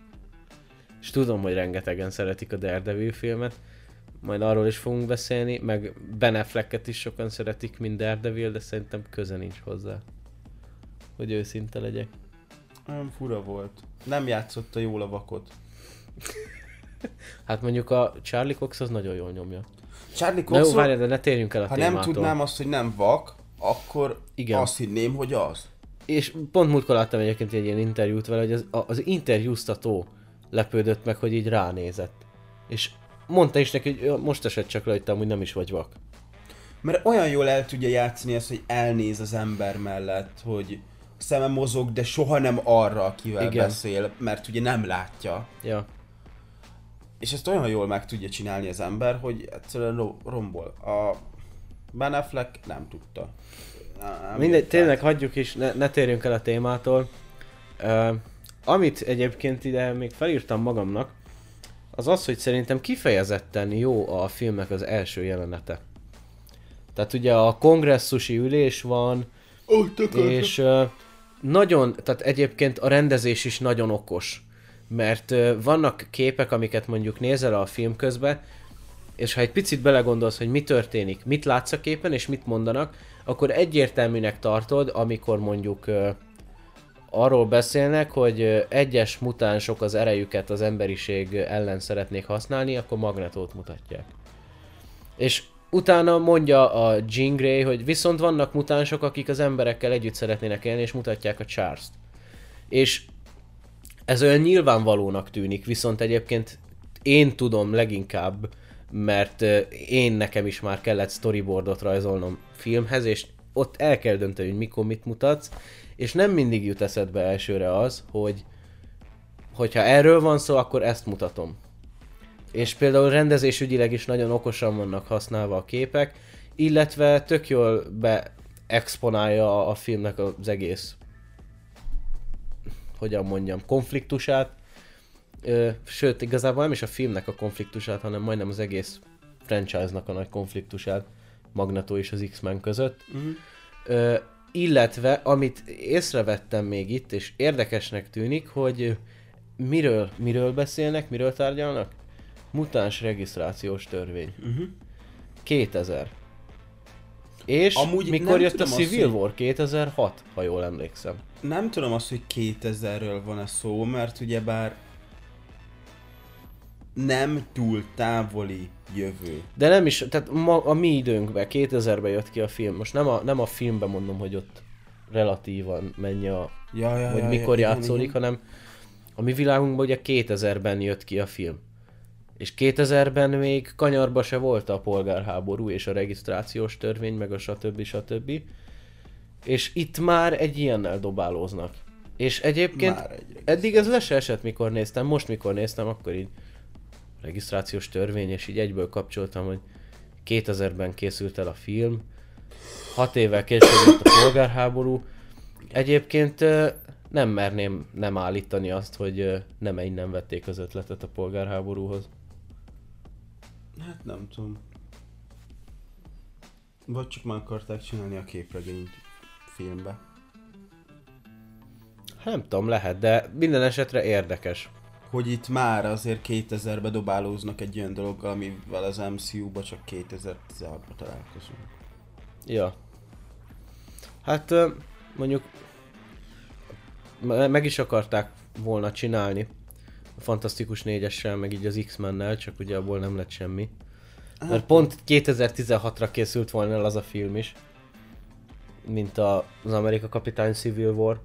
És tudom, hogy rengetegen szeretik a Daredevil filmet, majd arról is fogunk beszélni, meg Ben Afflecket is sokan szeretik, mint Daredevil, de szerintem köze nincs hozzá. Hogy őszinte legyek. Olyan fura volt. Nem játszotta jól a vakot. Hát mondjuk a Charlie Cox az nagyon jól nyomja. Charlie Na jó, várjál, de ne térjünk el a ha témától. nem tudnám azt, hogy nem vak, akkor Igen. azt hinném, hogy az. És pont múltkor láttam egyébként egy ilyen interjút vele, hogy az, az interjúztató lepődött meg, hogy így ránézett. És mondta is neki, hogy "Jó, most esett csak rajtam, hogy nem is vagy vak. Mert olyan jól el tudja játszani ezt, hogy elnéz az ember mellett, hogy szeme mozog, de soha nem arra, akivel. Igen. beszél, mert ugye nem látja. Ja. És ezt olyan jól meg tudja csinálni az ember, hogy egyszerűen ro- rombol. A Ben Affleck nem tudta. Nem Mindegy, jött tényleg át. hagyjuk is, ne, ne térjünk el a témától. Uh, amit egyébként ide még felírtam magamnak, az az, hogy szerintem kifejezetten jó a filmnek az első jelenete. Tehát ugye a kongresszusi ülés van, és uh, nagyon, tehát egyébként a rendezés is nagyon okos. Mert vannak képek, amiket mondjuk nézel a film közben, és ha egy picit belegondolsz, hogy mi történik, mit látsz a képen, és mit mondanak, akkor egyértelműnek tartod, amikor mondjuk arról beszélnek, hogy egyes mutánsok az erejüket az emberiség ellen szeretnék használni, akkor magnetót mutatják. És utána mondja a Jean Grey, hogy viszont vannak mutánsok, akik az emberekkel együtt szeretnének élni, és mutatják a Charles-t. És ez olyan nyilvánvalónak tűnik, viszont egyébként én tudom leginkább, mert ö, én nekem is már kellett storyboardot rajzolnom filmhez, és ott el kell dönteni, hogy mikor mit mutatsz, és nem mindig jut eszedbe elsőre az, hogy hogyha erről van szó, akkor ezt mutatom. És például rendezésügyileg is nagyon okosan vannak használva a képek, illetve tök jól beexponálja a filmnek az egész hogyan mondjam, konfliktusát. Ö, sőt, igazából nem is a filmnek a konfliktusát, hanem majdnem az egész franchise-nak a nagy konfliktusát Magneto és az X-Men között. Uh-huh. Ö, illetve, amit észrevettem még itt, és érdekesnek tűnik, hogy miről, miről beszélnek, miről tárgyalnak? Mutáns regisztrációs törvény. Uh-huh. 2000. És Amúgy mikor jött a azt, Civil hogy- War? 2006, ha jól emlékszem. Nem tudom azt, hogy 2000-ről van a szó, mert ugyebár nem túl távoli jövő. De nem is, tehát ma, a mi időnkben, 2000-ben jött ki a film. Most nem a, nem a filmben mondom, hogy ott relatívan mennyi a, Ja, ja, hogy ja, mikor ja, játszódik, igen, hanem a mi világunkban ugye 2000-ben jött ki a film. És 2000-ben még kanyarba se volt a polgárháború és a regisztrációs törvény, meg a stb. stb. És itt már egy ilyennel dobálóznak. És egyébként egy eddig ez le se esett, mikor néztem, most mikor néztem, akkor így regisztrációs törvény, és így egyből kapcsoltam, hogy 2000-ben készült el a film, 6 évvel később jött a polgárháború. Egyébként nem merném nem állítani azt, hogy nem innen vették az ötletet a polgárháborúhoz. Hát nem tudom. Vagy csak már akarták csinálni a képregényt filmbe. Hát Nem tudom, lehet, de minden esetre érdekes. Hogy itt már azért 2000-be dobálóznak egy olyan dologgal, amivel az MCU-ba csak 2016-ban találkozunk. Ja. Hát mondjuk me- meg is akarták volna csinálni a Fantasztikus négyessel, meg így az X-mennel, csak ugye abból nem lett semmi. Mert pont 2016-ra készült volna el az a film is, mint a, az Amerika Kapitány Civil War,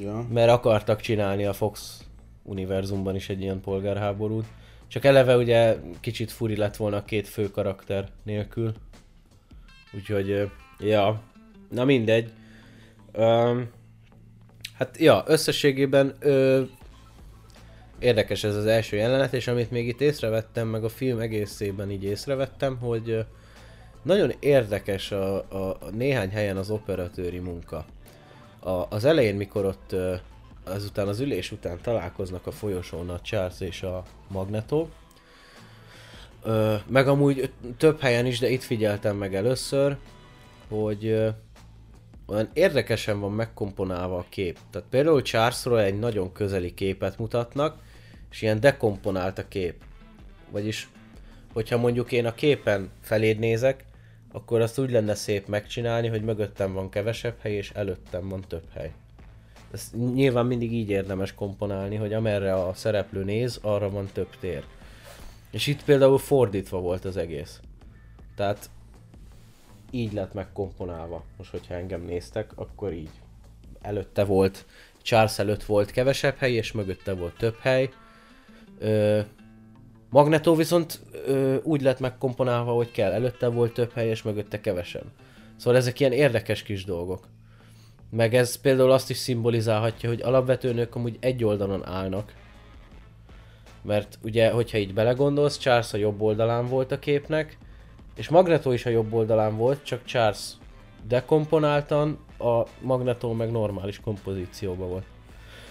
Ja. mert akartak csinálni a Fox univerzumban is egy ilyen polgárháborút. Csak eleve ugye kicsit furi lett volna a két fő karakter nélkül. Úgyhogy, ja, na mindegy. Um, hát ja, összességében ö, érdekes ez az első jelenet, és amit még itt észrevettem, meg a film egészében így észrevettem, hogy nagyon érdekes a, a, a néhány helyen az operatőri munka. A, az elején, mikor ott azután az ülés után találkoznak a folyosón a Charles és a Magneto, ö, meg amúgy több helyen is, de itt figyeltem meg először, hogy olyan érdekesen van megkomponálva a kép. Tehát például Charlesról egy nagyon közeli képet mutatnak, és ilyen dekomponált a kép. Vagyis, hogyha mondjuk én a képen feléd nézek, akkor azt úgy lenne szép megcsinálni, hogy mögöttem van kevesebb hely, és előttem van több hely. Ezt nyilván mindig így érdemes komponálni, hogy amerre a szereplő néz, arra van több tér. És itt például fordítva volt az egész. Tehát így lett megkomponálva. Most, hogyha engem néztek, akkor így. Előtte volt, Charles előtt volt kevesebb hely, és mögötte volt több hely. Ö, Magneto viszont ö, úgy lett megkomponálva, hogy kell. Előtte volt több hely, és mögötte kevesebb. Szóval ezek ilyen érdekes kis dolgok. Meg ez például azt is szimbolizálhatja, hogy alapvetően ők amúgy egy oldalon állnak. Mert ugye, hogyha így belegondolsz, Charles a jobb oldalán volt a képnek, és Magneto is a jobb oldalán volt, csak Charles dekomponáltan, a Magneto meg normális kompozícióban volt.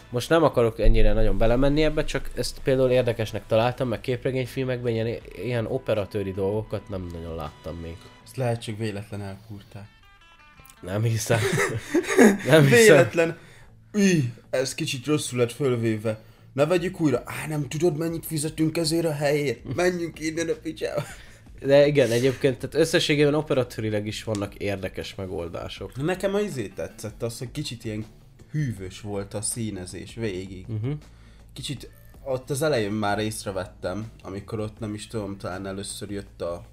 Most nem akarok ennyire nagyon belemenni ebbe, csak ezt például érdekesnek találtam, meg képregényfilmekben ilyen, ilyen operatőri dolgokat nem nagyon láttam még. Ezt lehet csak véletlen elkúrták. Nem hiszem. nem hiszem. Véletlen. Üj, ez kicsit rosszul lett fölvéve. Ne vegyük újra. Á, nem tudod mennyit fizetünk ezért a helyért? Menjünk innen a picsába. De igen, egyébként tehát összességében operatőrileg is vannak érdekes megoldások. Nekem a izé tetszett az, hogy kicsit ilyen hűvös volt a színezés végig. Uh-huh. Kicsit ott az elején már észrevettem, amikor ott nem is tudom, talán először jött a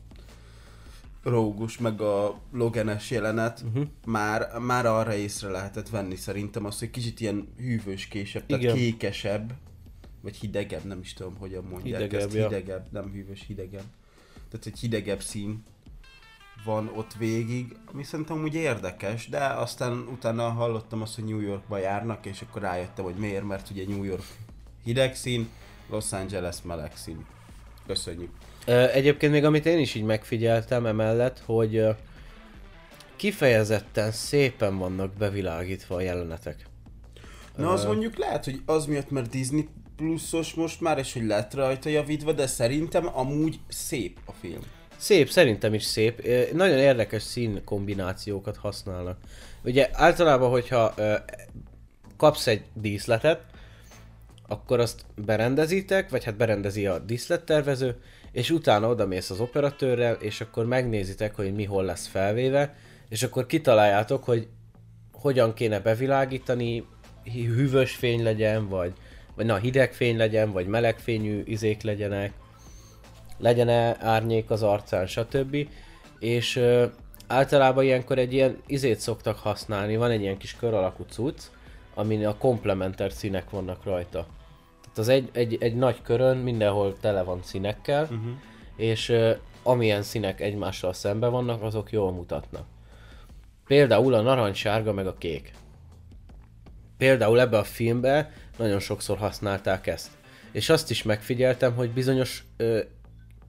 Rógus meg a Logenes jelenet, uh-huh. már, már arra észre lehetett venni szerintem azt, hogy kicsit ilyen hűvös késebb, tehát Igen. kékesebb, vagy hidegebb, nem is tudom, hogyan mondják Hidegebb, ezt, ja. hidegebb, nem hűvös, hidegebb. Tehát egy hidegebb szín van ott végig, ami szerintem úgy érdekes, de aztán utána hallottam azt, hogy New Yorkba járnak, és akkor rájöttem, hogy miért, mert ugye New York hideg szín, Los Angeles meleg szín. Köszönjük. Egyébként még amit én is így megfigyeltem emellett, hogy kifejezetten szépen vannak bevilágítva a jelenetek. Na az mondjuk lehet, hogy az miatt, mert Disney pluszos most már, és hogy lett rajta javítva, de szerintem amúgy szép a film. Szép, szerintem is szép. Nagyon érdekes szín kombinációkat használnak. Ugye általában, hogyha kapsz egy díszletet, akkor azt berendezitek, vagy hát berendezi a díszlettervező, és utána odamész az operatőrrel, és akkor megnézitek, hogy mi hol lesz felvéve, és akkor kitaláljátok, hogy hogyan kéne bevilágítani, hű- hűvös fény legyen, vagy, vagy na, hideg fény legyen, vagy meleg fényű izék legyenek, legyen-e árnyék az arcán, stb. És ö, általában ilyenkor egy ilyen izét szoktak használni, van egy ilyen kis kör alakú cucc, amin a komplementer színek vannak rajta. Tehát az egy, egy, egy nagy körön mindenhol tele van színekkel, uh-huh. és ö, amilyen színek egymással szembe vannak, azok jól mutatnak. Például a narancssárga meg a kék. Például ebbe a filmbe nagyon sokszor használták ezt. És azt is megfigyeltem, hogy bizonyos ö,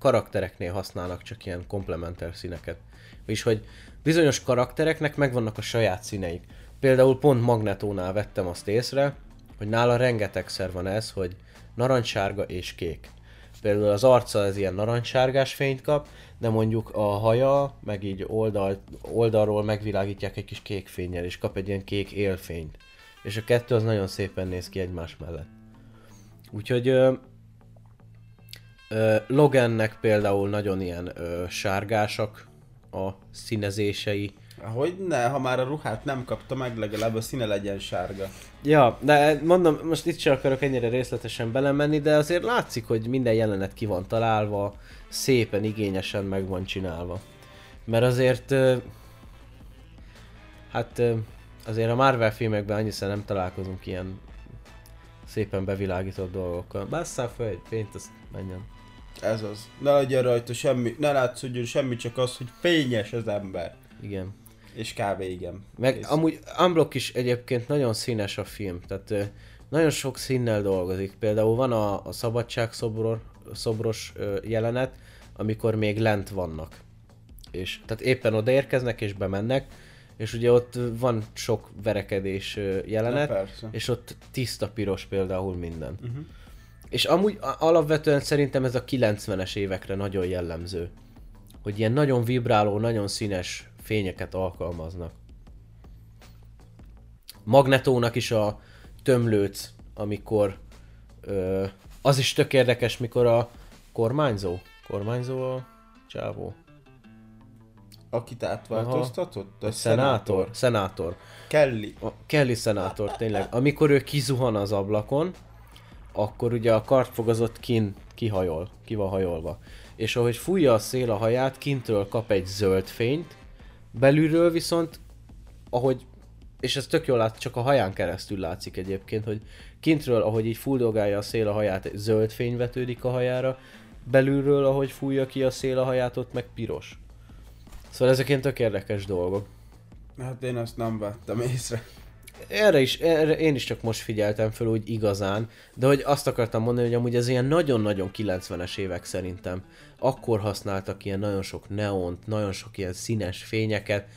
karaktereknél használnak csak ilyen komplementer színeket. És hogy bizonyos karaktereknek megvannak a saját színeik. Például pont Magnetónál vettem azt észre, hogy nála rengetegszer van ez, hogy narancssárga és kék. Például az arca ez ilyen narancssárgás fényt kap, de mondjuk a haja, meg így oldal, oldalról megvilágítják egy kis kék fényel, és kap egy ilyen kék élfényt. És a kettő az nagyon szépen néz ki egymás mellett. Úgyhogy ö, Logannek például nagyon ilyen ö, sárgásak a színezései. Hogy ne, ha már a ruhát nem kapta meg, legalább a színe legyen sárga. Ja, de mondom, most itt sem akarok ennyire részletesen belemenni, de azért látszik, hogy minden jelenet ki van találva, szépen, igényesen meg van csinálva. Mert azért, ö, hát ö, azért a Marvel filmekben annyiszor nem találkozunk ilyen szépen bevilágított dolgokkal. Basszál fel egy fényt, azt menjen. Ez az. Ne legyen rajta semmi, ne látszódjon semmi, csak az, hogy fényes az ember. Igen. És kb. igen. Meg Kész. amúgy Unblock is egyébként nagyon színes a film, tehát nagyon sok színnel dolgozik. Például van a, a szabadság szobror, szobros jelenet, amikor még lent vannak. és tehát éppen odaérkeznek és bemennek, és ugye ott van sok verekedés jelenet, Na, persze. és ott tiszta piros például minden. Uh-huh. És amúgy alapvetően szerintem ez a 90-es évekre nagyon jellemző. Hogy ilyen nagyon vibráló, nagyon színes fényeket alkalmaznak. Magnetónak is a tömlőc, amikor ö, az is tök érdekes, mikor a kormányzó, kormányzó a csávó, Akit átváltoztatott? A szenátor, szenátor. Kelly. A Kelly szenátor, tényleg. Amikor ő kizuhan az ablakon, akkor ugye a kartfogazott kin kihajol, ki van hajolva. És ahogy fújja a szél a haját, kintről kap egy zöld fényt, belülről viszont, ahogy, és ez tök jól lát, csak a haján keresztül látszik egyébként, hogy kintről, ahogy így fuldogálja a szél a haját, egy zöld fény vetődik a hajára, belülről, ahogy fújja ki a szél a haját, ott meg piros. Szóval ezek ilyen tök érdekes dolgok. Hát én azt nem vettem észre. Erre is, erre én is csak most figyeltem fel úgy igazán, de hogy azt akartam mondani, hogy amúgy ez ilyen nagyon-nagyon 90-es évek szerintem. Akkor használtak ilyen nagyon sok neont, nagyon sok ilyen színes fényeket.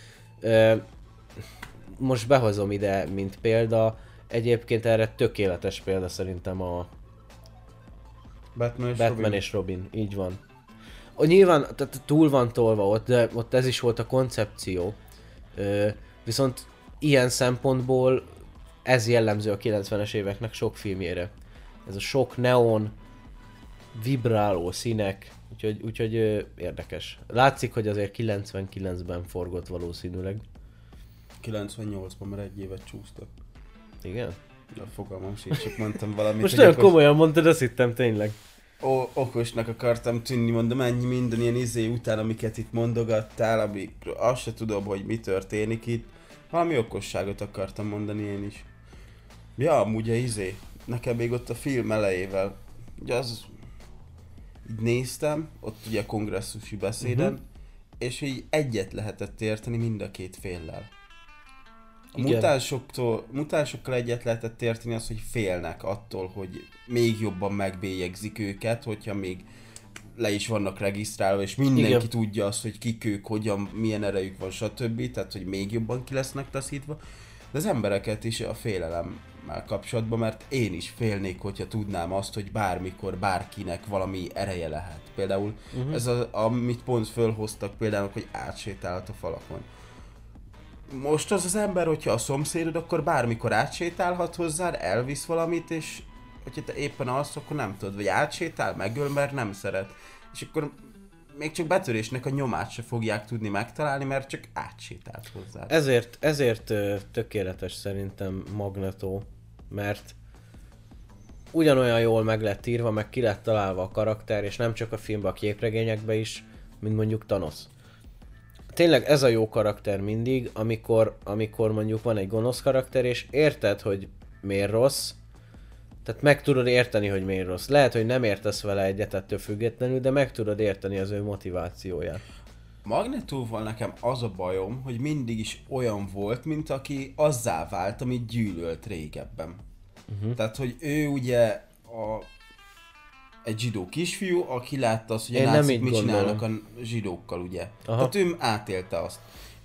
Most behozom ide, mint példa. Egyébként erre tökéletes példa szerintem a Batman és Batman Robin. és Robin, így van. O, nyilván tehát túl van tolva ott, de ott ez is volt a koncepció. Ö, viszont ilyen szempontból ez jellemző a 90-es éveknek sok filmjére. Ez a sok neon, vibráló színek, úgyhogy, úgyhogy ö, érdekes. Látszik, hogy azért 99-ben forgott valószínűleg. 98-ban, mert egy évet csúsztak. Igen? A fogalmam sincs, csak mondtam valamit. Most nagyon okos- komolyan mondtad, azt hittem tényleg. o- okosnak akartam tűnni, mondom, ennyi minden ilyen izé után, amiket itt mondogattál, ami azt se tudom, hogy mi történik itt. Valami okosságot akartam mondani én is. Ja, amúgy ugye izé, nekem még ott a film elejével, ugye az így néztem, ott ugye a kongresszusi beszéden, uh-huh. és így egyet lehetett érteni mind a két féllel. A Igen. mutánsoktól, mutánsokkal egyet lehetett érteni az, hogy félnek attól, hogy még jobban megbélyegzik őket, hogyha még le is vannak regisztrálva, és mindenki Igen. Tudja azt, hogy kik ők, hogyan, milyen erejük van, stb. Tehát, hogy még jobban ki lesznek taszítva. De az embereket is a félelemmel kapcsolatban, mert én is félnék, hogyha tudnám azt, hogy bármikor bárkinek valami ereje lehet. Például uh-huh. ez az, amit pont fölhoztak például, hogy átsétálhat a falakon. Most az az ember, hogyha a szomszédod, akkor bármikor átsétálhat hozzád, elvisz valamit, és hogyha te éppen azt, akkor nem tudod, vagy átsétál, megöl, mert nem szeret. És akkor még csak betörésnek a nyomát se fogják tudni megtalálni, mert csak átsétált hozzád. Ezért, ezért tökéletes szerintem Magneto, mert ugyanolyan jól meg lett írva, meg ki lett találva a karakter, és nem csak a filmben, a képregényekben is, mint mondjuk Thanos. Tényleg ez a jó karakter mindig, amikor, amikor mondjuk van egy gonosz karakter, és érted, hogy miért rossz, tehát meg tudod érteni, hogy miért rossz. Lehet, hogy nem értesz vele egyet ettől függetlenül, de meg tudod érteni az ő motivációját. Magnetóval nekem az a bajom, hogy mindig is olyan volt, mint aki azzá vált, amit gyűlölt régebben. Uh-huh. Tehát, hogy ő ugye a, egy zsidó kisfiú, aki látta azt, hogy a Én nem nácik mit gondolom. csinálnak a zsidókkal, ugye. Aha. Tehát ő átélte azt.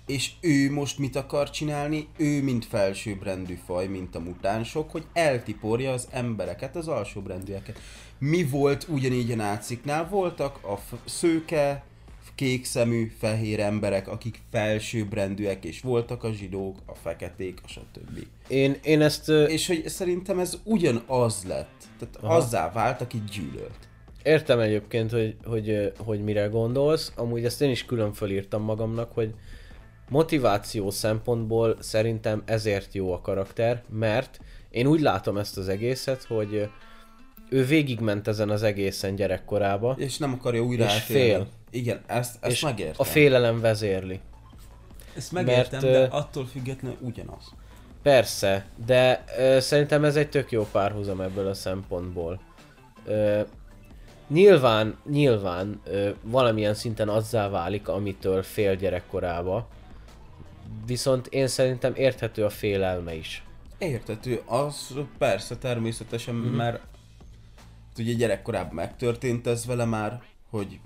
És ő most mit akar csinálni? Ő, mint felsőbbrendű faj, mint a mutánsok, hogy eltiporja az embereket, az alsóbrendűeket. Mi volt ugyanígy a náciknál? Voltak a szőke, kék szemű, fehér emberek, akik felsőbbrendűek, és voltak a zsidók, a feketék, a stb. Én, én ezt És hogy szerintem ez ugyanaz lett. Tehát Aha. azzá vált, aki gyűlölt. Értem egyébként, hogy, hogy, ö, hogy mire gondolsz. Amúgy ezt én is külön fölírtam magamnak, hogy motiváció szempontból szerintem ezért jó a karakter, mert én úgy látom ezt az egészet, hogy ő végigment ezen az egészen gyerekkorába, És nem akarja újra És fél. Igen, ezt, ezt és megértem. a félelem vezérli. Ezt megértem, mert, de attól függetlenül ugyanaz. Persze, de ö, szerintem ez egy tök jó párhuzam ebből a szempontból. Ö, nyilván, nyilván ö, valamilyen szinten azzá válik, amitől fél gyerekkorába, viszont én szerintem érthető a félelme is. Értető, az persze természetesen, Mhm. mm-hmm. mert ugye gyerekkorában megtörtént ez vele már, hogy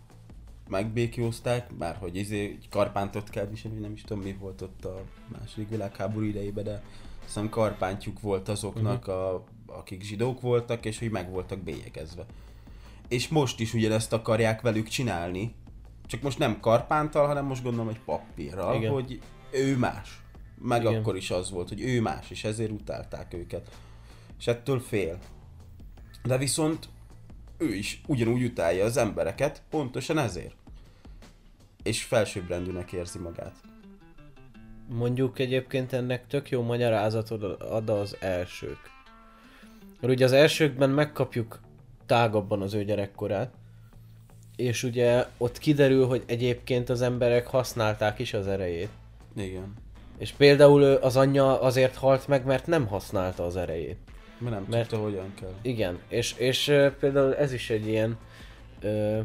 megbékiózták, bár hogy izé, egy karpántot kell viselni, nem is tudom mi volt ott a második világháború idejében, de hiszem karpántjuk volt azoknak, uh-huh. a, akik zsidók voltak, és hogy meg voltak bélyegezve. És most is ugyanezt akarják velük csinálni, csak most nem karpántal, hanem most gondolom egy papírral, Igen. hogy ő más. Meg Igen. akkor is az volt, hogy ő más, és ezért utálták őket. És ettől fél. De viszont ő is ugyanúgy utálja az embereket, pontosan ezért. És felsőbbrendűnek érzi magát. Mondjuk egyébként ennek tök jó magyarázatot ad az elsők. Mert ugye az elsőkben megkapjuk tágabban az ő gyerekkorát, és ugye ott kiderül, hogy egyébként az emberek használták is az erejét. Igen. És például az anyja azért halt meg, mert nem használta az erejét. Mert nem Mert- tudta, hogyan kell. Igen, és, és például ez is egy ilyen... Ö,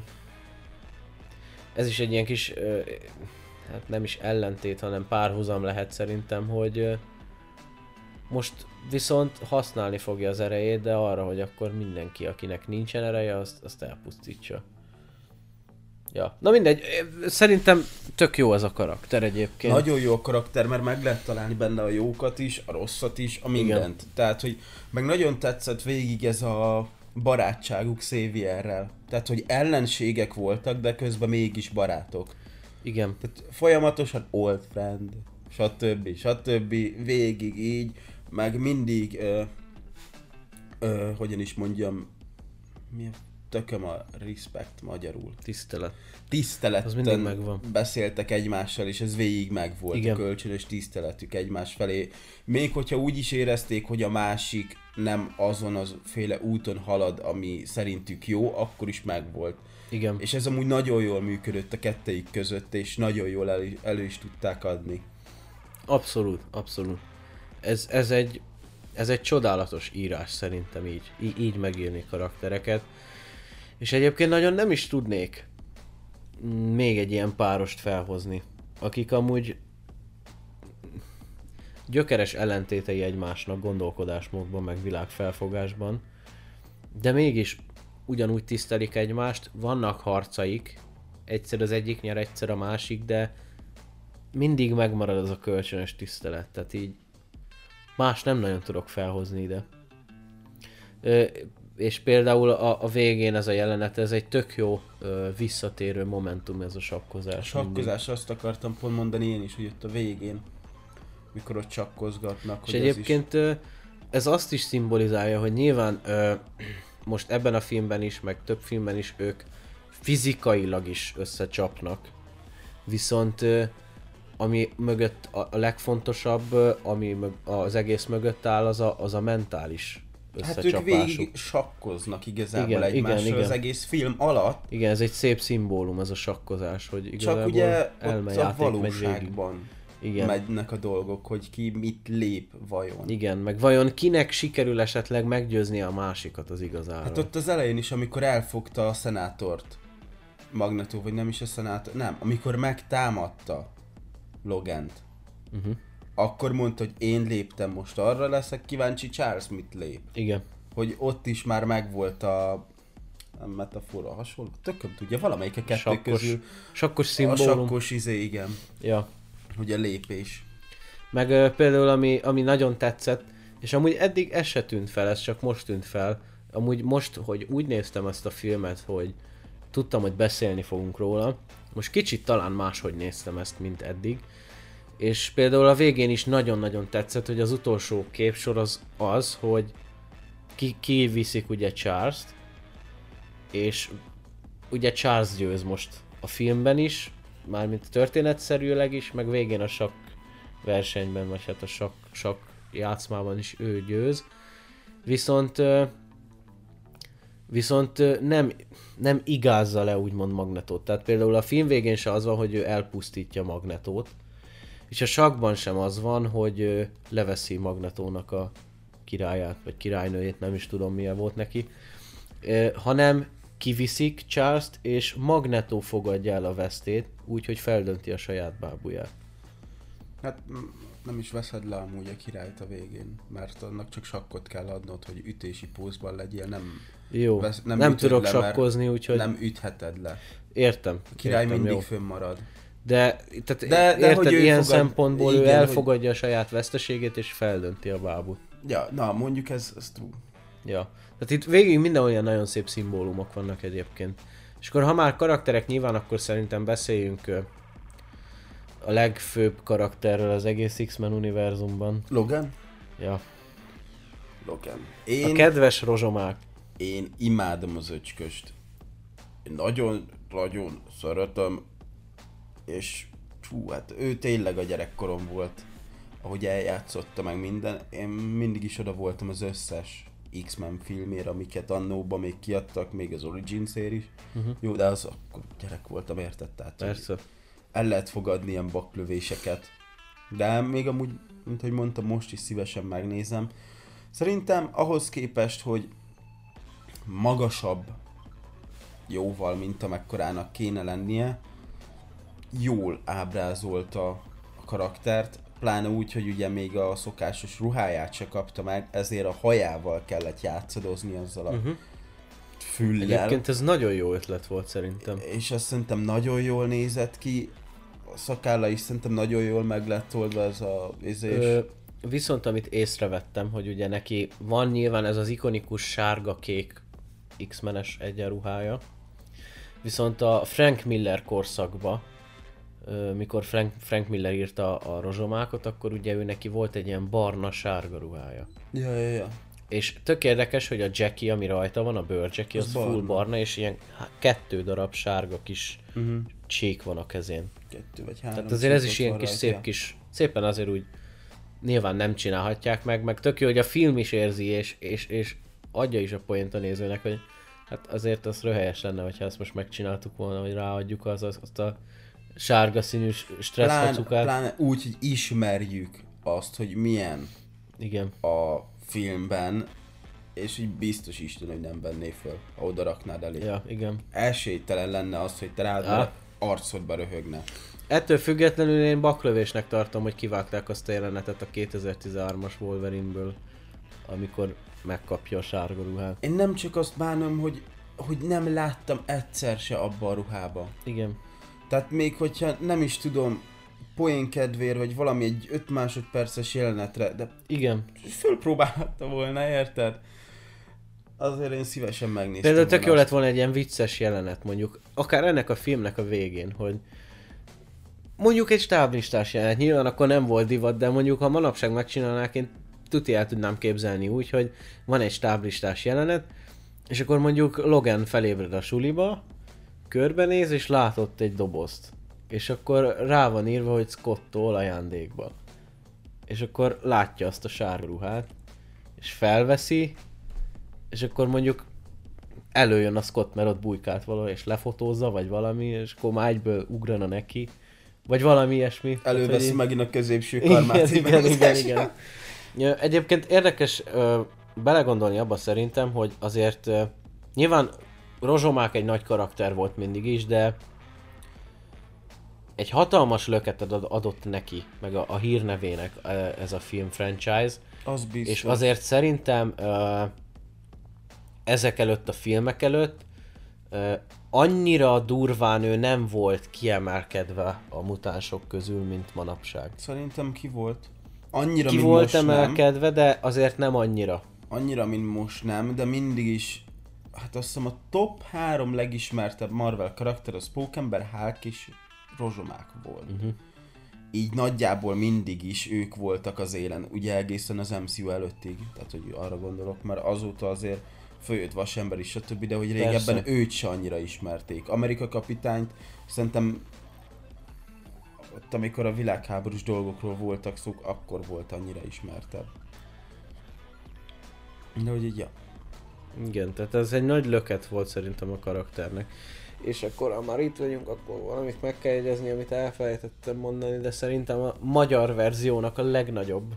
ez is egy ilyen kis... Ö, hát nem is ellentét, hanem párhuzam lehet szerintem, hogy ö, most viszont használni fogja az erejét, de arra, hogy akkor mindenki, akinek nincsen ereje, azt, azt elpusztítsa. Ja, na mindegy, szerintem tök jó ez a karakter egyébként. Nagyon jó a karakter, mert meg lehet találni benne a jókat is, a rosszat is, a mindent. Igen. Tehát, hogy meg nagyon tetszett végig ez a barátságuk Xavierrel. Tehát, hogy ellenségek voltak, de közben mégis barátok. Igen, Tehát folyamatosan old friend, stb. stb. Végig így, meg mindig, ö, ö, hogyan is mondjam, mi a tököm a respect magyarul? tisztelet. tiszteletten Az mindig megvan. beszéltek egymással, és ez végig megvolt Igen. a kölcsönös tiszteletük egymás felé. Még hogyha úgy is érezték, hogy a másik nem azon az féle úton halad, ami szerintük jó, akkor is megvolt. Igen. És ez amúgy nagyon jól működött a kettejük között, és nagyon jól elő, elő is tudták adni. Abszolút, abszolút. Ez, ez egy ez egy csodálatos írás szerintem így, így, így megírni karaktereket. És egyébként nagyon nem is tudnék mm, még egy ilyen párost felhozni, akik amúgy gyökeres ellentétei egymásnak gondolkodásmódban, meg világfelfogásban, de mégis ugyanúgy tisztelik egymást, vannak harcaik, egyszer az egyik nyer, egyszer a másik, de mindig megmarad az a kölcsönös tisztelet, tehát így más nem nagyon tudok felhozni ide. És például a, a végén ez a jelenet, ez egy tök jó ö, visszatérő momentum ez a sakkozás. A sakkozás azt akartam pont mondani én is, hogy ott a végén, mikor ott sakkozgatnak, És hogy ez is... egyébként ez azt is szimbolizálja, hogy nyilván ö, most ebben a filmben is, meg több filmben is ők fizikailag is összecsapnak. Viszont ö, ami mögött a legfontosabb, ami mög, az egész mögött áll, az a, az a mentális Hát ők végig sakkoznak igazából Igen, igen, igen, egymással igen, igen. az egész film alatt, Igen, ez egy szép szimbólum, ez a sakkozás, hogy igazából csak ugye ott a valóságban Igen. megynek a dolgok, hogy ki mit lép vajon. Igen, meg vajon kinek sikerül esetleg meggyőzni a másikat az igazáról? Hát ott az elején is, amikor elfogta a szenátort, Magneto, vagy nem is a szenátor, nem, amikor megtámadta Logent, Uh-huh. Akkor mondta, hogy én léptem most arra, leszek kíváncsi Charles mit lép. Igen. Hogy ott is már megvolt a a metafora hasonló, tököm tudja, valamelyik a kettő Sakkos, közül sakkos a szimbólum. sakkos izé, igen, Ja. hogy a lépés. Meg ö, például, ami, ami nagyon tetszett, és amúgy eddig ez se tűnt fel, ez csak most tűnt fel. Amúgy most, hogy úgy néztem ezt a filmet, hogy tudtam, hogy beszélni fogunk róla, most kicsit talán máshogy néztem ezt, mint eddig. És például a végén is nagyon-nagyon tetszett, hogy az utolsó képsor az az, hogy ki, ki viszik ugye Charles-t, és ugye Charles győz most a filmben is, mármint történetszerűleg is, meg végén a sakk versenyben, vagy hát a sakk, sakk játszmában is ő győz. Viszont viszont nem, nem igázza le úgymond Magnetót. Tehát például a film végén se az van, hogy ő elpusztítja Magnetót, és a sakban sem az van, hogy leveszi Magnetónak a királyát, vagy királynőjét, nem is tudom milyen volt neki, hanem kiviszik Charles-t, és Magneto fogadja el a vesztét, úgyhogy feldönti a saját bábuját. Hát nem is veszed le amúgy a királyt a végén, mert annak csak sakkot kell adnod, hogy ütési pózban legyél, nem, Jó, vesz, nem, nem tudok le, sakkozni, úgyhogy Nem ütheted le. értem. A király értem, mindig jó. fönnmarad. De, tehát De- de, érted, hogy ő ilyen fogad- szempontból igen, ő hogy- elfogadja a saját veszteségét és feldönti a bábút. Ja, na mondjuk ez, ez true. Ja. Tehát itt végig minden olyan nagyon szép szimbólumok vannak egyébként. És akkor ha már karakterek nyilván, akkor szerintem beszéljünk a legfőbb karakterről az egész X-Men univerzumban. Logan? Ja. Logan. A Én, kedves rozsomák. én imádom az öcsköst. Én nagyon, nagyon szeretem, és hú, hát ő tényleg a gyerekkorom volt, ahogy eljátszotta meg minden. Én mindig is oda voltam az összes X-Men filmére, amiket annóban még kiadtak, még az origins is. Uh-huh. Jó, de az akkor gyerek voltam, érted? Tehát, Persze. el lehet fogadni ilyen baklövéseket. De még amúgy, mint hogy mondtam, most is szívesen megnézem. Szerintem ahhoz képest, hogy magasabb jóval, mint amekkorának kéne lennie, jól ábrázolta a karaktert, pláne úgy, hogy ugye még a szokásos ruháját se kapta meg, ezért a hajával kellett játszadozni azzal a uh-huh. füllel. Egyébként ez nagyon jó ötlet volt szerintem. És azt szerintem nagyon jól nézett ki, a szakálla is szerintem nagyon jól meg lett oldva ez a izés. Ö, viszont amit észrevettem, hogy ugye neki van nyilván ez az ikonikus sárga-kék X-menes egyenruhája, viszont a Frank Miller korszakba, mikor Frank, Frank Miller írta a rozsomákot, akkor ugye ő neki volt egy ilyen barna-sárga ruhája. Ja, ja, ja. És tök érdekes, hogy a Jackie, ami rajta van, a bőr Jackie, az, Az az full barna. barna, és ilyen kettő darab sárga kis uh-huh. csík van a kezén. Kettő vagy három. Tehát azért ez is ilyen kis rajta. szép kis, szépen azért úgy nyilván nem csinálhatják meg, meg tök jó, hogy a film is érzi, és, és, és adja is a poént a nézőnek, hogy hát azért az röhelyes lenne, hogyha ezt most megcsináltuk volna, hogy ráadjuk az, azt a sárga színű Pláne, stresszfacukát. pláne úgy, hogy ismerjük azt, hogy milyen Igen. a filmben, és így biztos Isten, hogy nem venné föl, ha oda raknád elé. Ja, igen. Esélytelen lenne az, hogy te rád Ja. arcodba röhögne. Ettől függetlenül én baklövésnek tartom, hogy kivágták azt a jelenetet a 2013-as Wolverine-ből, amikor megkapja a sárga ruhát. Én nem csak azt bánom, hogy, hogy nem láttam egyszer se abba a ruhába. Igen. Tehát még hogyha nem is tudom, poén kedvér, vagy valami egy 5 másodperces jelenetre, de Igen. fölpróbálhatta volna, érted? Azért én szívesen megnéztem Például tök jó lett volna egy ilyen vicces jelenet, mondjuk, akár ennek a filmnek a végén, hogy mondjuk egy stáblistás jelenet, nyilván akkor nem volt divat, de mondjuk ha manapság megcsinálnák, én tuti el tudnám képzelni úgy, hogy van egy stáblistás jelenet, és akkor mondjuk Logan felébred a suliba, körbenéz, és látott egy dobozt. És akkor rá van írva, hogy Scott-tól ajándékba. És akkor látja azt a sárga ruhát, és felveszi, és akkor mondjuk előjön a Scott, mert ott bujkált valahol, és lefotózza, vagy valami, és akkor már egyből ugrana neki, vagy valami ilyesmi. Előveszi hogy- megint a középső igen, karmát. igen, igen, igen. Ja, Egyébként érdekes ö, belegondolni abba szerintem, hogy azért ö, nyilván Rozsomák egy nagy karakter volt mindig is, de egy hatalmas löketet ad- adott neki, meg a, a hírnevének ö, ez a film franchise, Az biztos. és azért szerintem ö, ezek előtt, a filmek előtt ö, annyira durván ő nem volt kiemelkedve a mutánsok közül, mint manapság. Szerintem ki volt? Annyira, Ki mint volt most nem. emelkedve, de azért nem annyira. Annyira, mint most nem, de mindig is hát azt hiszem a top 3 legismertebb Marvel karakter az Pókember, Hulk és Rozsomák volt. Uh-huh. Így nagyjából mindig is ők voltak az élen, ugye egészen az MCU előttig, tehát hogy arra gondolok, mert azóta azért följött Vasember is, stb., de hogy régebben Persze. őt se annyira ismerték. Amerika kapitányt szerintem ott, amikor a világháborús dolgokról voltak szók, akkor volt annyira ismertebb. De hogy így, ja. Igen, tehát ez egy nagy löket volt szerintem a karakternek. És akkor, ha már itt vagyunk, akkor valamit meg kell jegyezni, amit elfelejtettem mondani, de szerintem a magyar verziónak a legnagyobb.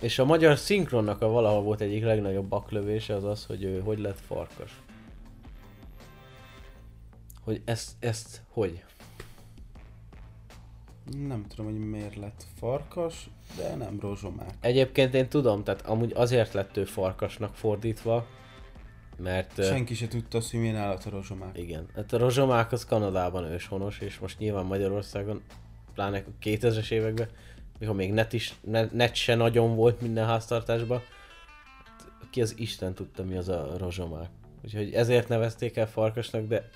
És a magyar szinkronnak a valahol volt egyik legnagyobb baklövése az az, hogy ő hogy lett farkas. Hogy ezt, ezt hogy? Nem tudom, hogy miért lett farkas, de nem rozsomák. Egyébként én tudom, tehát amúgy azért lett ő farkasnak fordítva, mert... Senki se tudta azt, hogy milyen állat a rozsomák. Igen, hát a rozsomák az Kanadában őshonos, és most nyilván Magyarországon, pláne a 2000-es években, mikor még net, is, net, net se nagyon volt minden háztartásban, hát ki az Isten tudta, mi az a rozsomák. Úgyhogy ezért nevezték el farkasnak, de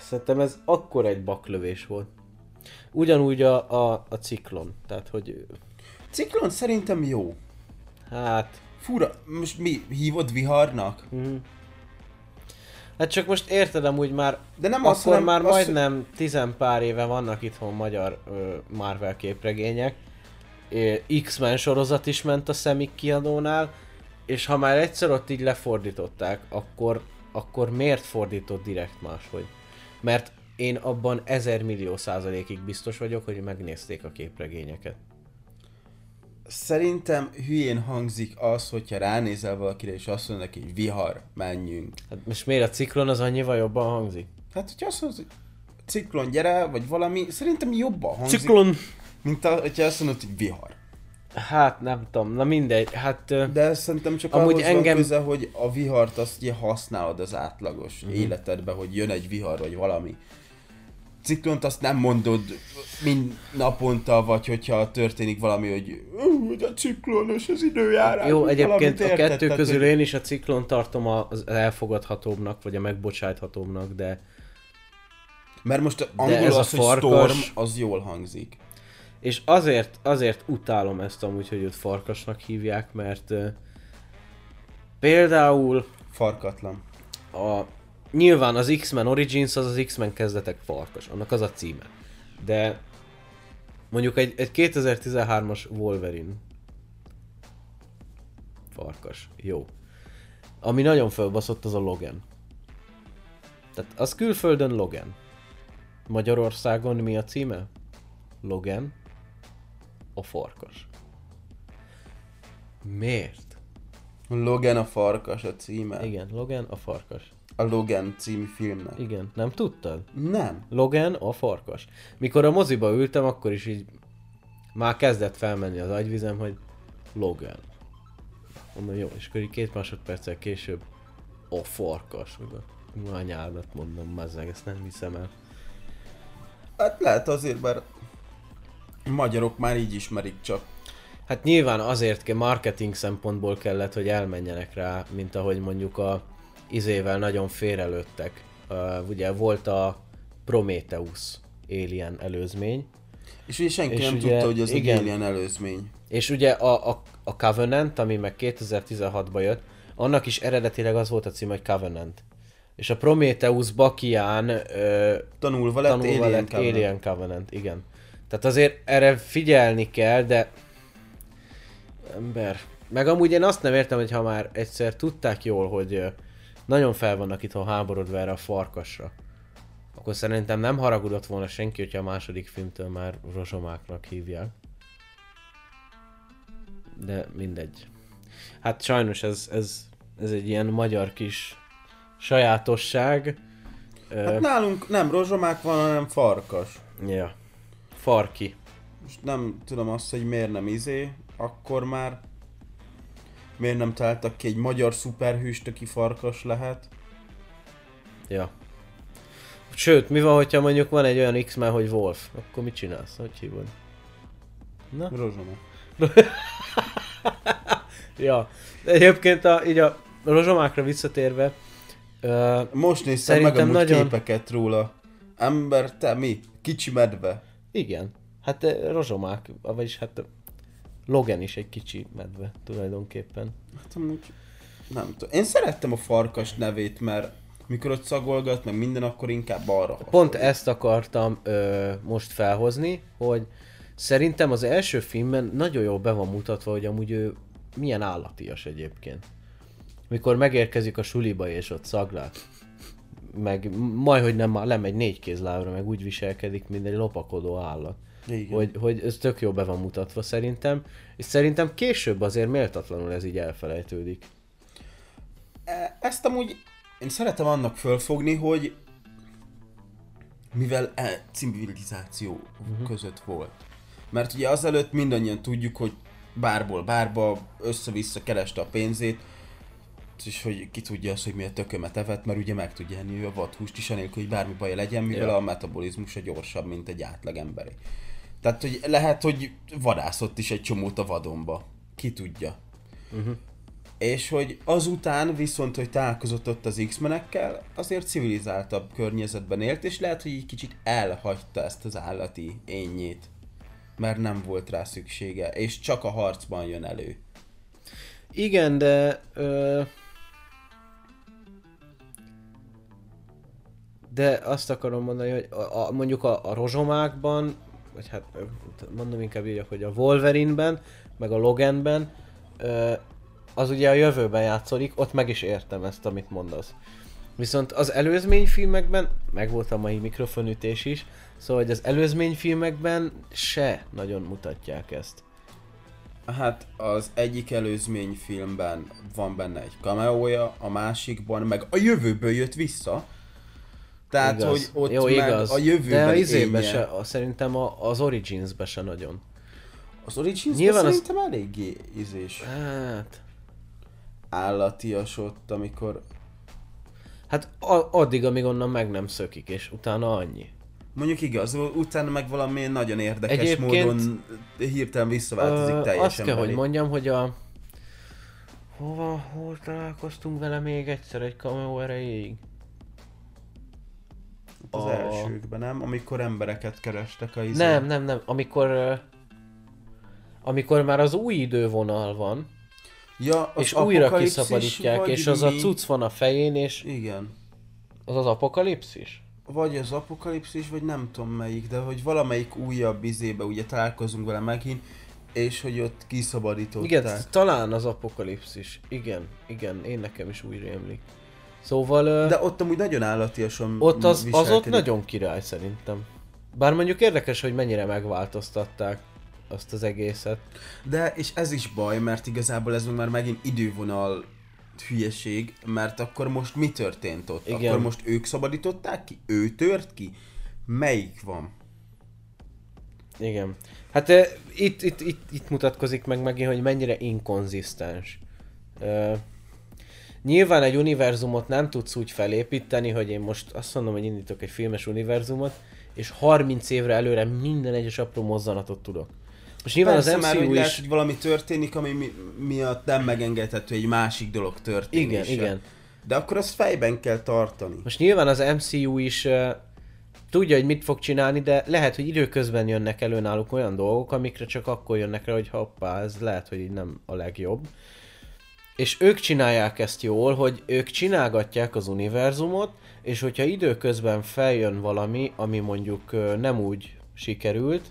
szerintem ez akkor egy baklövés volt. Ugyanúgy a, a, a ciklon, tehát hogy Ciklon szerintem jó. hát Fura, most mi, hívod viharnak? Hát csak most érted amúgy már, De nem akkor azt, hanem már azt, majdnem tizen pár éve vannak itthon magyar ö, Marvel képregények. X-Men sorozat is ment a Semik kiadónál, és ha már egyszer ott így lefordították, akkor, akkor miért fordított direkt máshogy? Mert én abban ezer millió százalékig biztos vagyok, hogy megnézték a képregényeket. Szerintem hülyén hangzik az, hogyha ránézel valakire és azt mondod neki, hogy vihar, menjünk. Hát most miért a ciklon az annyival jobban hangzik? Hát, hogyha azt mondod, hogy ciklon gyere, vagy valami, szerintem jobban hangzik, Ciklon! mint a, hogyha azt mondod, hogy vihar. Hát nem tudom, na mindegy, hát... De ez szerintem csak Amúgy ahhoz engem- van köze, hogy a vihart azt ugye használod az átlagos uh-huh. életedben, hogy jön egy vihar, vagy valami. Ciklont azt nem mondod mind naponta, vagy hogyha történik valami, hogy "Ú, hogy a ciklonos az időjárás. Jó, egyébként a érted? kettő közül hogy- én is a ciklon tartom a- az elfogadhatóbbnak, vagy a megbocsáthatóbbnak, de Mert most ez angol a az, hogy farkas- storm, az jól hangzik. és azért, azért utálom ezt amúgy, hogy őt farkasnak hívják, mert uh, például Farkatlan. a, nyilván az X-Men Origins az az X-Men kezdetek farkas, annak az a címe. De mondjuk egy, egy 2013-as Wolverine farkas, jó. Ami nagyon fölbaszott az a Logan. Tehát az külföldön Logan. Magyarországon mi a címe? Logan a farkas. Miért? Logan a farkas a címe. Igen, Logan a farkas. A Logan című filmnek. Igen, nem tudtad? Nem. Logan a farkas. Mikor a moziba ültem, akkor is így már kezdett felmenni az agyvizem, hogy Logan. Mondom, jó, és akkor így két másodperccel később a farkas. A anyádat mondom, mazzeg, ezt nem hiszem el. Hát lehet azért, mert magyarok már így ismerik csak. Hát nyilván azért marketing szempontból kellett, hogy elmenjenek rá, mint ahogy mondjuk a izével nagyon félrelőttek. Uh, ugye volt a Prometheus Alien előzmény, És ugye senki És nem ugye- tudta, hogy ez igen. egy alien előzmény. És ugye a, a, a Covenant, ami meg 2016-ban jött, annak is eredetileg az volt a cím, hogy Covenant. És a Prometheus Bakián ö, Tanulva lett tanulva Alien lett Covenant. Alien Covenant, igen. Tehát azért erre figyelni kell, de... Ember... Meg amúgy én azt nem értem, hogy ha már egyszer tudták jól, hogy nagyon fel vannak itt a háborodva erre a farkasra, akkor szerintem nem haragudott volna senki, hogyha a második filmtől már rozsomáknak hívják. De mindegy. Hát sajnos ez, ez, ez egy ilyen magyar kis sajátosság. Ö, Hát nálunk nem rozsomák van, hanem farkas. Ja. Farki. Most nem tudom azt, hogy miért nem izé, akkor már miért nem találtak ki egy magyar szuperhőst, aki farkas lehet. Ja. Sőt, mi van, hogyha mondjuk van egy olyan X-Men, hogy Wolf? Akkor mit csinálsz? Hogy hívod? Na? Rozsoma. Ja. De egyébként a, így a rozsomákra visszatérve, ö, Most néztem meg a nagyon- képeket róla. Ember, te mi? Kicsi medve. igen, hát rozsomák, vagyis hát Logan is egy kicsi medve tulajdonképpen. Hát amúgy nem tudom. Én szerettem a farkas nevét, mert mikor ott szagolgat, meg minden, akkor inkább arra Pont ezt akartam ö, most felhozni, hogy szerintem az első filmben nagyon jól be van mutatva, hogy amúgy ő milyen állatias egyébként. Mikor megérkezik a suliba és ott szaglál, meg majd, hogy nem már lemegy négy kézlábra, meg úgy viselkedik, mint egy lopakodó állat. Igen. Hogy, hogy ez tök jó be van mutatva szerintem, és szerintem később azért méltatlanul ez így elfelejtődik. E- Ezt amúgy én szeretem annak fölfogni, hogy mivel e civilizáció uh-huh. között volt. Mert ugye azelőtt mindannyian tudjuk, hogy bárból bárba össze-vissza kereste a pénzét, és hogy ki tudja azt, hogy mi a tökömet evett, mert ugye meg tudja enni a vadhúst is, anélkül, hogy bármi baj legyen, mivel ja. a metabolizmusa gyorsabb, mint egy átlag emberi. Tehát, hogy lehet, hogy vadászott is egy csomót a vadonba. Ki tudja. Uh-huh. És hogy azután viszont, hogy találkozott ott az X-menekkel, azért civilizáltabb környezetben élt, és lehet, hogy egy kicsit elhagyta ezt az állati énnyét. Mert nem volt rá szüksége, és csak a harcban jön elő. Igen, de... Ö... De azt akarom mondani, hogy a, a, mondjuk a, a rozsomákban, vagy hát mondom inkább így, hogy a Wolverine-ben, meg a Loganben, az ugye a jövőben játszódik, ott meg is értem ezt, amit mondasz. Viszont az előzményfilmekben, meg volt a mai mikrofonütés is, szóval hogy az előzményfilmekben se nagyon mutatják ezt. Hát az egyik előzményfilmben van benne egy cameója, a másikban meg a jövőből jött vissza. Tehát, igaz. hogy ott Jó, meg igaz. a jövőben De a izébe se, a, szerintem a, az Origins-be se nagyon. Az Origins Nyilván szerintem az... eléggé izés. Hát... Állatias ott, amikor... Hát a- addig, amíg onnan meg nem szökik, és utána annyi. Mondjuk igaz, utána meg valami nagyon érdekes Egyébként, módon hirtelen visszaváltozik teljesen. Azt kell, belé. hogy mondjam, hogy a... Hova, hol találkoztunk vele még egyszer egy cameo erejéig? Az a... elsőkben, nem? Amikor embereket kerestek a izé. Nem, nem, nem. Amikor... Amikor már az új idővonal van, ja, és újra kiszabadítják, és az mi? a cucc van a fején, és... Igen. Az az apokalipszis? vagy az apokalipszis, vagy nem tudom melyik, de hogy valamelyik újabb izébe ugye találkozunk vele megint, és hogy ott kiszabadították. Igen, talán az apokalipszis. Igen, igen, én nekem is úgy rémlik. Szóval... De ott amúgy nagyon állatiasan Ott az, az ott nagyon király szerintem. Bár mondjuk érdekes, hogy mennyire megváltoztatták azt az egészet. De, és ez is baj, mert igazából ez már megint idővonal hülyeség, mert akkor most mi történt ott? Igen. Akkor most ők szabadították ki? Ő tört ki? Melyik van? Igen. Hát uh, itt, itt, itt, itt mutatkozik meg megint, hogy mennyire inkonzisztens. Uh, nyilván egy univerzumot nem tudsz úgy felépíteni, hogy én most azt mondom, hogy indítok egy filmes univerzumot, és 30 évre előre minden egyes apró mozzanatot tudok. Most nyilván Persze, az MCU már, is... Lehet, hogy valami történik, ami mi, miatt nem megengedhető, egy másik dolog történik. Igen, igen. De akkor azt fejben kell tartani. Most nyilván az MCU is uh, tudja, hogy mit fog csinálni, de lehet, hogy időközben jönnek elő náluk olyan dolgok, amikre csak akkor jönnek rá, hogy hoppá, ez lehet, hogy így nem a legjobb. És ők csinálják ezt jól, hogy ők csinálgatják az univerzumot, és hogyha időközben feljön valami, ami mondjuk nem úgy sikerült,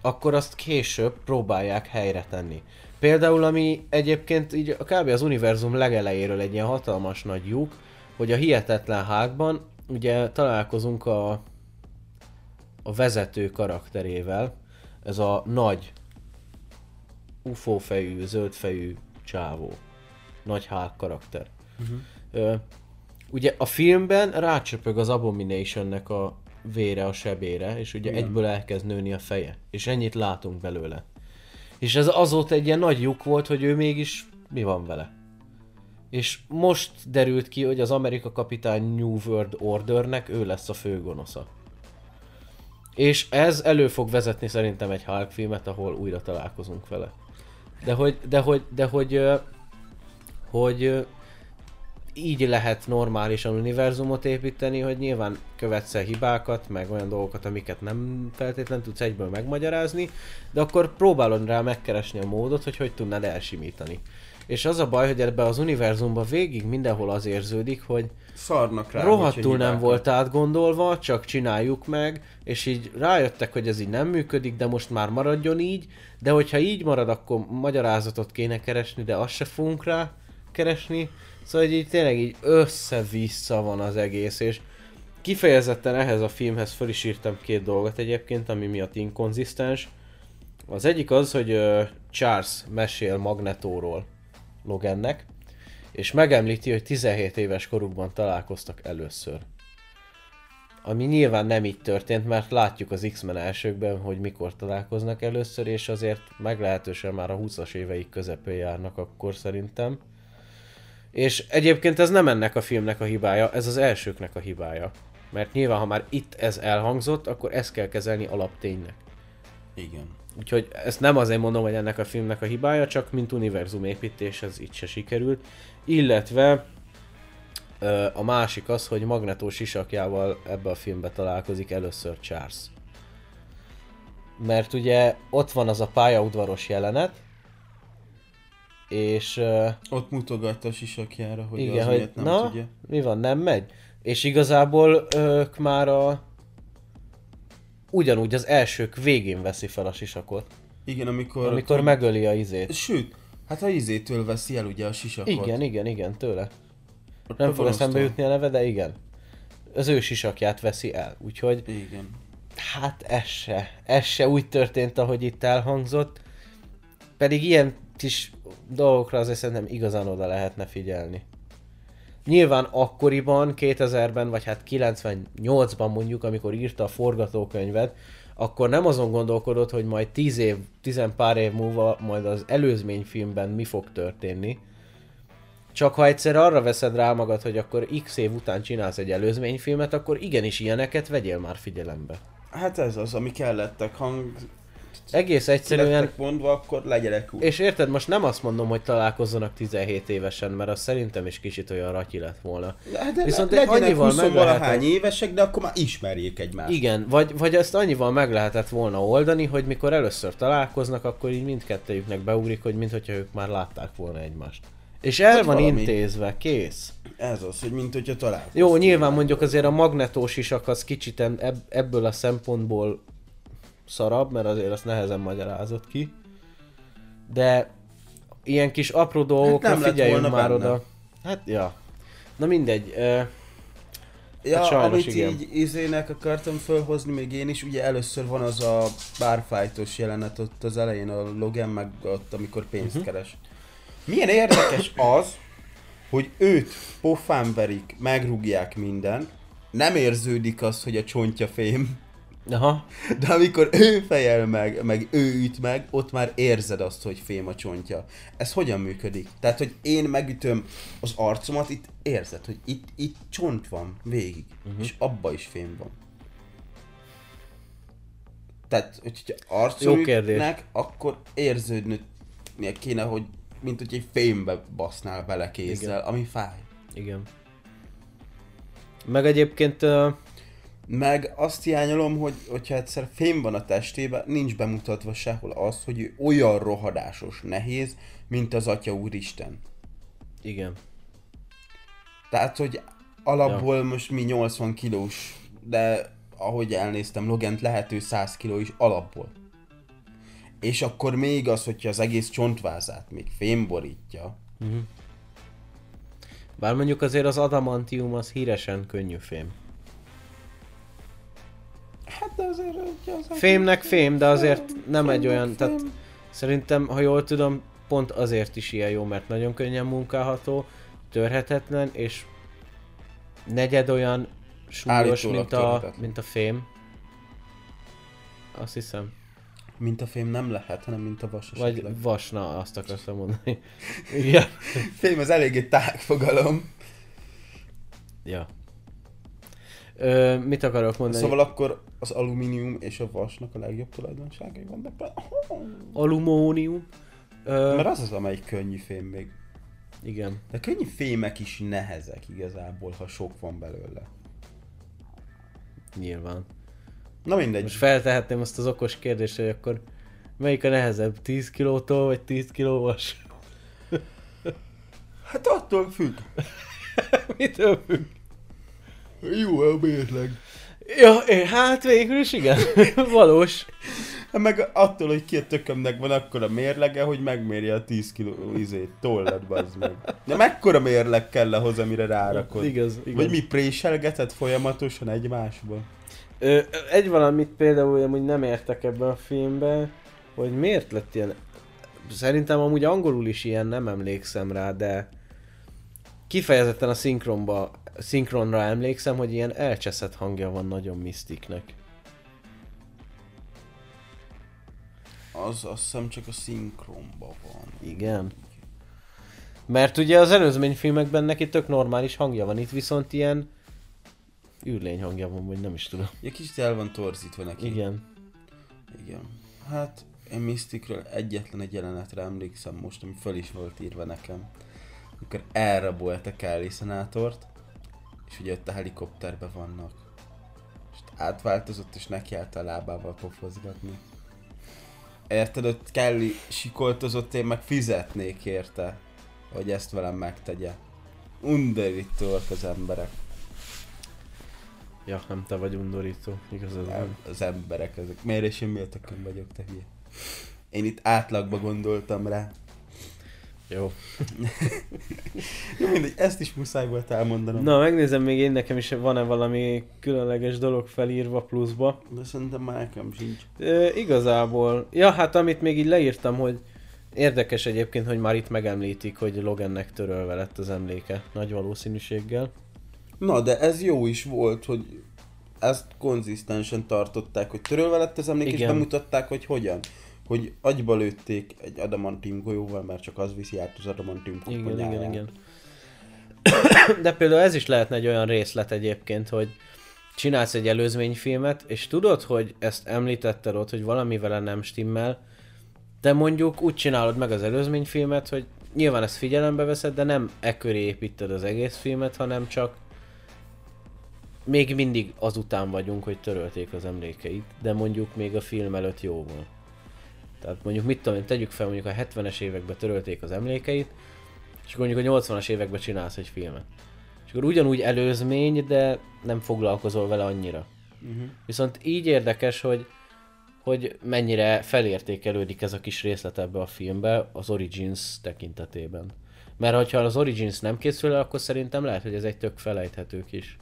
akkor azt később próbálják helyre tenni. Például, ami egyébként így kb. az univerzum legelejéről egy ilyen hatalmas nagy lyuk, hogy a hihetetlen hágban ugye találkozunk a, a vezető karakterével, ez a nagy UFO fejű, zöld fejű csávó. Nagy hág karakter. Uh-huh. Ö, ugye a filmben rácsöpög az Abominationnek a vére a sebére, és ugye Igen. egyből elkezd nőni a feje. És ennyit látunk belőle. És ez azóta egy ilyen nagy lyuk volt, hogy ő mégis mi van vele. És most derült ki, hogy az Amerika kapitány New World Ordernek ő lesz a főgonosza. És ez elő fog vezetni szerintem egy Hulk filmet, ahol újra találkozunk vele. De hogy, de hogy, de hogy, hogy, így lehet normálisan univerzumot építeni, hogy nyilván követsz el hibákat, meg olyan dolgokat, amiket nem feltétlenül tudsz egyből megmagyarázni, de akkor próbálod rá megkeresni a módot, hogy hogy tudnád elsimítani. És az a baj, hogy ebbe az univerzumban végig mindenhol az érződik, hogy szarnak rá. Rohadtul nem volt átgondolva, csak csináljuk meg, és így rájöttek, hogy ez így nem működik, de most már maradjon így, de hogyha így marad, akkor magyarázatot kéne keresni, de azt se fogunk rá keresni, Szóval hogy így tényleg így össze-vissza van az egész, és kifejezetten ehhez a filmhez föl is írtam két dolgot egyébként, ami miatt inkonzisztens. Az egyik az, hogy Charles mesél Magnetóról Logannek, és megemlíti, hogy 17 éves korukban találkoztak először. ami nyilván nem így történt, mert látjuk az X-Men elsőkben, hogy mikor találkoznak először, és azért meglehetősen már a 20-as éveik közepén járnak akkor szerintem. És egyébként ez nem ennek a filmnek a hibája, ez az elsőknek a hibája. Mert nyilván, ha már itt ez elhangzott, akkor ezt kell kezelni alapténynek. Igen. Úgyhogy ezt nem azért mondom, hogy ennek a filmnek a hibája, csak mint univerzum építés ez itt se sikerült. Illetve a másik az, hogy Magnetó sisakjával ebbe a filmbe találkozik először Charles. Mert ugye ott van az a pályaudvaros jelenet, és Ott mutogatta a sisakjára, hogy igen, az hogy nem na, tudja. mi van, nem megy? És igazából ők már a ugyanúgy az elsők végén veszi fel a sisakot, Igen, amikor... amikor megöli a izét. Sőt, hát a izétől veszi el ugye a sisakot. Igen, igen, igen, tőle. Ott Nem fog eszembe jutni a neve, de igen. Az ő sisakját veszi el, úgyhogy Igen. hát ez se, ez se úgy történt, ahogy itt elhangzott. Pedig ilyen kis dolgokra azért szerintem igazán oda lehetne figyelni. Nyilván akkoriban, 2000-ben, vagy hát 98-ban mondjuk, amikor írta a forgatókönyvet, akkor nem azon gondolkodott, hogy majd 10 év, 10 pár év múlva majd az előzményfilmben mi fog történni. Csak ha egyszer arra veszed rá magad, hogy akkor x év után csinálsz egy előzményfilmet, akkor igenis ilyeneket vegyél már figyelembe. Hát ez az, ami kellettek hang... Egész egyszerűen mondva, akkor legyenek úgy. És érted, most nem azt mondom, hogy találkozzanak 17 évesen, mert az szerintem is kicsit olyan ratyi lett volna. De, de Viszont legyenek annyival 20 meg lehetett- évesek, de akkor már ismerjék egymást. Igen, vagy, vagy ezt annyival meg lehetett volna oldani, hogy mikor először találkoznak, akkor így mindkettőjüknek beugrik, hogy mintha ők már látták volna egymást. És el Vagy van valami. intézve, kész. Ez az, hogy mint hogyha találkoztunk. Jó, nyilván mondjuk azért a magnetós isak az kicsit ebb, ebből a szempontból szarabb, mert azért azt nehezen magyarázott ki. De ilyen kis apró dolgokra nem lett figyeljünk már benne. oda. Hát, ja. Na mindegy. ö, Ja, Hát sajnos amit igen. így izének akartam fölhozni még én is, ugye először van az a barfightos jelenet ott az elején, a Logan meg ott, amikor pénzt uh-huh. keres. Milyen érdekes az, hogy őt pofán verik, megrúgják minden, nem érződik az, hogy a csontja fém, Aha, de amikor ő fejel meg, meg ő üt meg, ott már érzed azt, hogy fém a csontja. Ez hogyan működik? Tehát, hogy én megütöm az arcomat, itt érzed, hogy itt, itt csont van végig, uh-huh. és abba is fém van. Tehát, hogyha ütnek, akkor érződnie kéne, hogy mint hogy egy fémbe basznál bele kézzel, Igen. ami fáj. igen. Meg egyébként ö, Meg azt hiányolom, hogy hogyha egyszer fém van a testében, nincs bemutatva sehol az, hogy ő olyan rohadásos, nehéz, mint az Atya Úristen. igen. Tehát, hogy alapból ja. most mi 80 kilós, de ahogy elnéztem, Logent lehető 100 kiló is alapból. És akkor még az, hogyha az egész csontvázát még fém borítja, Bár mondjuk azért az adamantium az híresen könnyű fém. Hát de azért... hogy Az Fémnek fém, de azért nem egy olyan, tehát fém. szerintem, ha jól tudom, pont azért is ilyen jó, mert nagyon könnyen munkálható, törhetetlen, és negyed olyan súlyos, mint a, mint a fém. Azt hiszem. Mint a fém nem lehet, hanem mint a vas Vagy esetleg. vasna, azt akartam mondani. Igen. Fém az eléggé tág fogalom. Ja. Ö, mit akarok mondani? Szóval akkor az alumínium és a vasnak a legjobb tulajdonságai vannak benne. Alumónium. Ö, Mert az az, amelyik könnyű fém még. igen. De könnyű fémek is nehezek igazából, ha sok van belőle. Nyilván. Na mindegy. Most feltehetném azt az okos kérdést, hogy akkor melyik a nehezebb? 10 kilótól vagy 10 kiló vas? Hát attól függ. Mitől függ? Jó a mérleg. Ja, hát végül is igen. Valós. Hát meg attól, hogy ki a tökömnek van akkora mérlege, hogy megmérje a 10 kiló izét, tollat, bazd meg. De mekkora mérleg kell ahhoz, amire rárakod? Igaz, igaz. Vagy mi préselgeted folyamatosan egymásba? Ö, egy valamit például amúgy nem értek ebben a filmben, hogy miért lett ilyen... Szerintem amúgy angolul is ilyen, nem emlékszem rá, de kifejezetten a szinkronba szinkronra emlékszem, hogy ilyen elcseszett hangja van nagyon Mysticnek. Az azt hiszem csak a szinkronban van. Igen. Mert ugye az előzmény filmekben neki tök normális hangja van, itt viszont ilyen űrlény hangja van, vagy nem is tudom. Ja, kicsit el van torzítva neki. Igen. Igen. Hát én Mysticről egyetlen egy jelenetre emlékszem most, ami föl is volt írva nekem. Amikor elrabolta Kelly szenátort, és ugye ott a helikopterben vannak. És átváltozott, és nekiállt a lábával pofozgatni. Érted, ott Kelly sikoltozott, én meg fizetnék érte, hogy ezt velem megtegye. Undorítóak az emberek. Ja, nem te vagy undorító, igazad van. Az emberek ezek. Miért is én méltakön vagyok, te hülye? Én itt átlagba gondoltam rá. Jó. Jó, mindegy, ezt is muszáj volt elmondanom. Na, megnézem még én nekem is van-e valami különleges dolog felírva pluszba. De szerintem már nekem sincs. E, igazából, ja hát amit még így leírtam, hogy érdekes egyébként, hogy már itt megemlítik, hogy Logannek törölve lett az emléke, nagy valószínűséggel. Na, de ez jó is volt, hogy ezt konzisztensen tartották, hogy törölve lett az emlék, és Igen. bemutatták, hogy hogyan. Hogy agyba lőtték egy adamantium golyóval, mert csak az viszi át az adamantium Igen, koponyáját. igen, igen. De például ez is lehetne egy olyan részlet egyébként, hogy csinálsz egy előzményfilmet, és tudod, hogy ezt említetted ott, hogy valami vele nem stimmel, de mondjuk úgy csinálod meg az előzményfilmet, hogy nyilván ezt figyelembe veszed, de nem e köré építed az egész filmet, hanem csak még mindig azután vagyunk, hogy törölték az emlékeit, de mondjuk még a film előtt jó volt. Tehát mondjuk mit tudom én, tegyük fel, mondjuk a 70-es években törölték az emlékeit, és akkor mondjuk a 80-as években csinálsz egy filmet. És akkor ugyanúgy előzmény, de nem foglalkozol vele annyira. Uh-huh. Viszont így érdekes, hogy hogy mennyire felértékelődik ez a kis részlet ebbe a filmbe az Origins tekintetében. Mert hogyha az Origins nem készül el, akkor szerintem lehet, hogy ez egy tök felejthető kis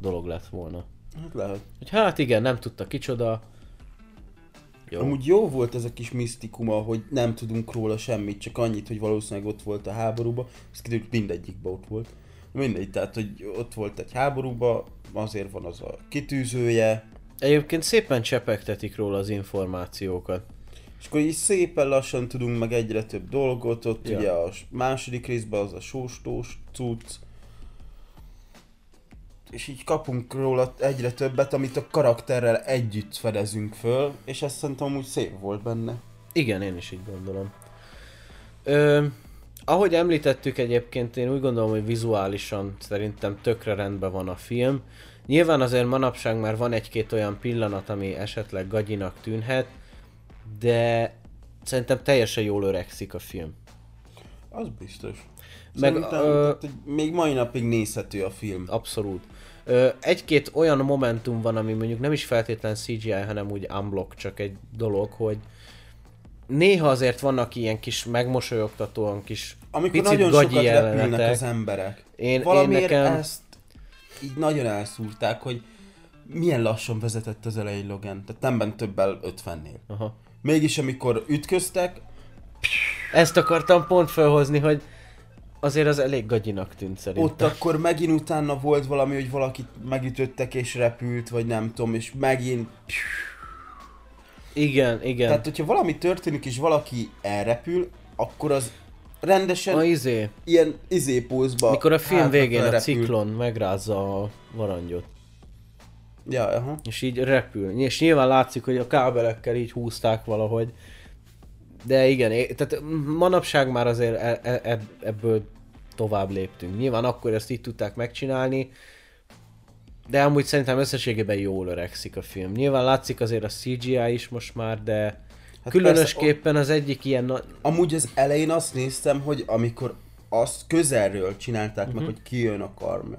dolog lett volna. Hát lehet. Hogy hát igen, nem tudta kicsoda. Jó. Amúgy jó volt ez a kis misztikuma, hogy nem tudunk róla semmit, csak annyit, hogy valószínűleg ott volt a háborúba. Ez kiderült mindegyikben ott volt. Mindegy, tehát, hogy ott volt egy háborúba, azért van az a kitűzője, Egyébként szépen csepegtetik róla az információkat. és akkor így szépen lassan tudunk meg egyre több dolgot, ott Ja. ugye a második részben az a sóstós cucc, és így kapunk róla egyre többet, amit a karakterrel együtt fedezünk föl, és ezt szerintem amúgy szép volt benne. Igen, én is így gondolom. Ö, ahogy említettük egyébként, én úgy gondolom, hogy vizuálisan szerintem tökre rendben van a film. Nyilván azért manapság már van egy-két olyan pillanat, ami esetleg gagyinak tűnhet, de szerintem teljesen jól öregszik a film. Az biztos. Meg, Szerintem, ö- tehát, még mai napig nézhető a film. Abszolút. Egy-két olyan momentum van, ami mondjuk nem is feltétlen CGI, hanem úgy unblock, csak egy dolog, hogy néha azért vannak ilyen kis megmosolyogtatóan kis Amikor picit nagyon gagyi sokat jelenetek. az emberek. Én- Valamiért én nekem- ezt így nagyon elszúrták, hogy milyen lassan vezetett az elején Logan. Tehát nem bent többel 50-nél. Aha. Mégis amikor ütköztek, Ezt akartam pont felhozni, hogy azért az elég gagyinak tűnt szerintem. ott akkor megint utána volt valami, hogy valakit megütöttek és repült, vagy nem tudom, és megint... Igen, igen. Tehát, hogyha valami történik és valaki elrepül, akkor az rendesen a izé, ilyen izépózba... mikor a film végén a repül. ciklon megrázza a varangyot, Ja, aha. és így repül. És nyilván látszik, hogy a kábelekkel így húzták valahogy. De igen, tehát manapság már azért e- e- e- ebből tovább léptünk. Nyilván akkor ezt így tudták megcsinálni, de amúgy szerintem összességében jól öregszik a film. Nyilván látszik azért a CGI is most már, de Hát különösképpen az egyik ilyen nagy... Amúgy az elején azt néztem, hogy amikor azt közelről csinálták Mhm. meg, hogy kijön a karmja.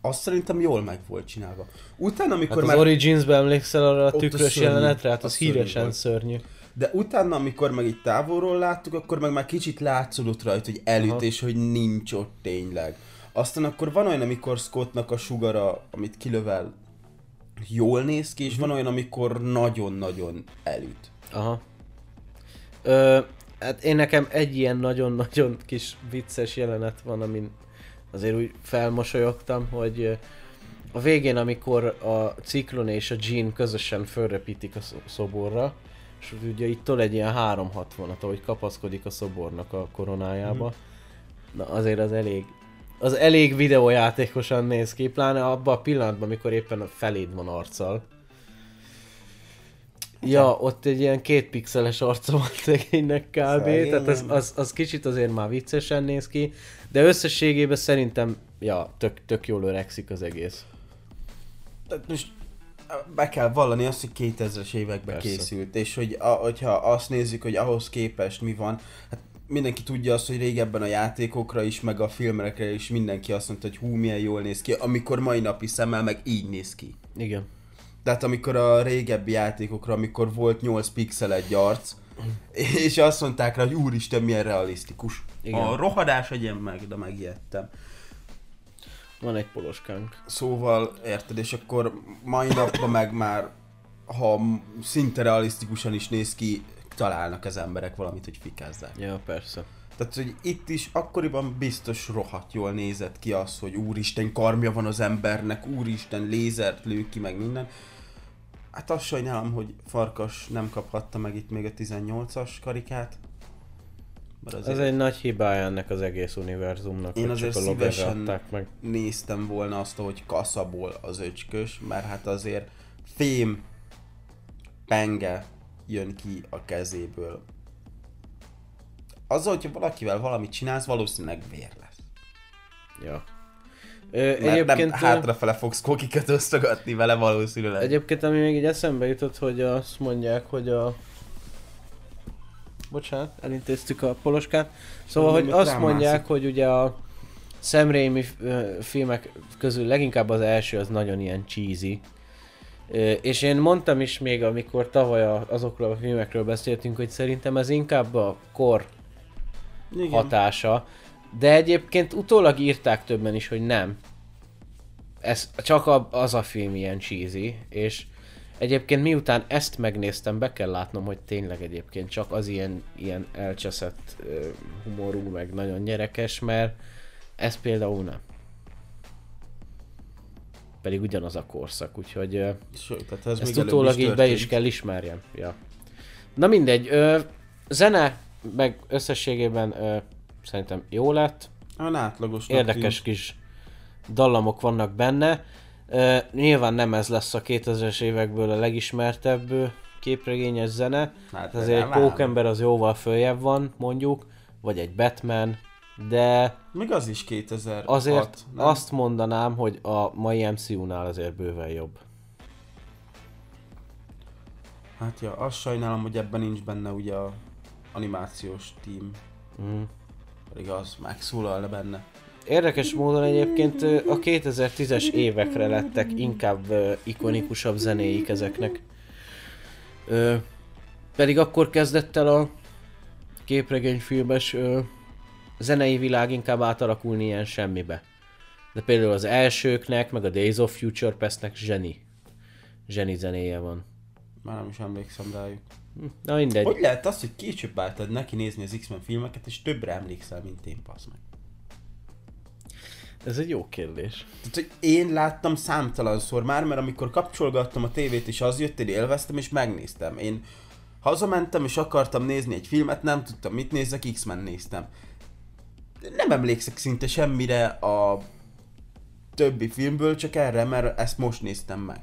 Azt szerintem jól meg volt csinálva. Utána, amikor Hát az már... Origins-ben emlékszel arra a a tükrös szörnyű. jelenetre? Hát az Az szörnyű híresen volt. szörnyű. De utána, amikor meg itt távolról láttuk, akkor meg már kicsit látszódott rajta, hogy elüt, Aha. és hogy nincs ott tényleg. Aztán akkor van olyan, amikor Scottnak a sugara, amit kilövel, jól néz ki, és Mhm. van olyan, amikor nagyon-nagyon elüt. Aha. Ö, hát én nekem egy ilyen nagyon-nagyon kis vicces jelenet van, amin azért úgy felmosolyogtam, hogy a végén, amikor a Ciklon és a Jean közösen fölrepítik a szo- szoborra, és ugye itt tol egy ilyen 360-at, ahogy kapaszkodik a szobornak a koronájába. Mhm. Na azért az elég, az elég videójátékosan néz ki, pláne abban a pillanatban, amikor éppen a feléd van arccal. Ja, ott egy ilyen két pixeles arca van szegénynek kb. Tehát az, az, az, kicsit azért már viccesen néz ki, de összességében szerintem, ja, tök, tök jól öregszik az egész. Tehát most be kell vallani azt, hogy 2000-es években Persze. készült, és hogy a, hogyha azt nézzük, hogy ahhoz képest mi van, hát mindenki tudja azt, hogy régebben a játékokra is, meg a filmekre is mindenki azt mondta, hogy hú, milyen jól néz ki, amikor mai napi szemmel meg így néz ki. Igen. Tehát amikor a régebbi játékokra, amikor volt 8 pixel egy arc, és azt mondták rá, hogy úristen, milyen realisztikus. Igen. A rohadás egyen meg, de megijedtem. Van egy poloskánk. Szóval, érted, és akkor mai napban meg már, ha szinte realisztikusan is néz ki, találnak az emberek valamit, hogy fikázzák. Ja, persze. Tehát, hogy itt is akkoriban biztos rohadt jól nézett ki az, hogy úristen karmja van az embernek, úristen lézert lő ki, meg minden. Hát azt sajnálom, hogy Farkas nem kaphatta meg itt még a 18-as karikát. Mert Ez azért egy nagy hibája ennek az egész univerzumnak, Én hogy azért csak a szívesen meg. néztem volna azt, hogy kaszaból az öcskös, mert hát azért fém penge jön ki a kezéből. Azzal, hogyha valakivel valamit csinálsz, valószínűleg vér lesz. Ja. Ö, Mert nem egyébként, ö, hátrafele fogsz kokikat osztogatni vele valószínűleg. egyébként ami még így eszembe jutott, hogy azt mondják, hogy a... Bocsánat, elintéztük a poloskát. Szóval, hogy azt mondják, hogy ugye a Sam Raimi filmek közül leginkább az első az nagyon ilyen cheesy. És én mondtam is még, amikor tavaly azokról a filmekről beszéltünk, hogy szerintem ez inkább a kor Igen. hatása, de egyébként utólag írták többen is, hogy nem. Ez csak a, az a film ilyen cheesy, és egyébként miután ezt megnéztem, be kell látnom, hogy tényleg egyébként csak az ilyen, ilyen elcseszett ö, humorú, meg nagyon gyerekes, mert ez például nem. Pedig ugyanaz a korszak, úgyhogy ö, Sőt, tehát ez ezt utólag így be is kell ismerjem. Ja. Na mindegy, ö, zene meg összességében ö, szerintem jó lett, Olyan átlagos érdekes kis dallamok vannak benne. Ö, nyilván nem ez lesz a 2000-es évekből a legismertebb képregényes zene, Hát, hát azért egy nem pókember az jóval följebb van, mondjuk, vagy egy Batman, de Még az is 2000 azért azt mondanám, hogy a mai MCU-nál azért bőven jobb. Hát ja, azt sajnálom, hogy ebben nincs benne ugye a animációs team. Mm. Pedig az megszólalna benne. Érdekes módon egyébként a 2010-es évekre lettek inkább ikonikusabb zenéik ezeknek. Ö, pedig akkor kezdett el a képregényfilmes ö, zenei világ inkább átalakulni ilyen semmibe. De például az elsőknek, meg a Days of Future Past-nek zseni. Zseni zenéje van. Már nem is emlékszem rájuk. Na mindegy. Hogy lehet az, hogy később álltad neki nézni az X-Men filmeket, és többre emlékszel, mint én, passz meg? Ez egy jó kérdés. Tehát, hogy én láttam számtalanszor már, mert amikor kapcsolgattam a tévét, és az jött, én élveztem, és megnéztem. Én hazamentem, és akartam nézni egy filmet, nem tudtam mit nézek, X-Men néztem. Nem emlékszek szinte semmire a többi filmből, csak erre, mert ezt most néztem meg.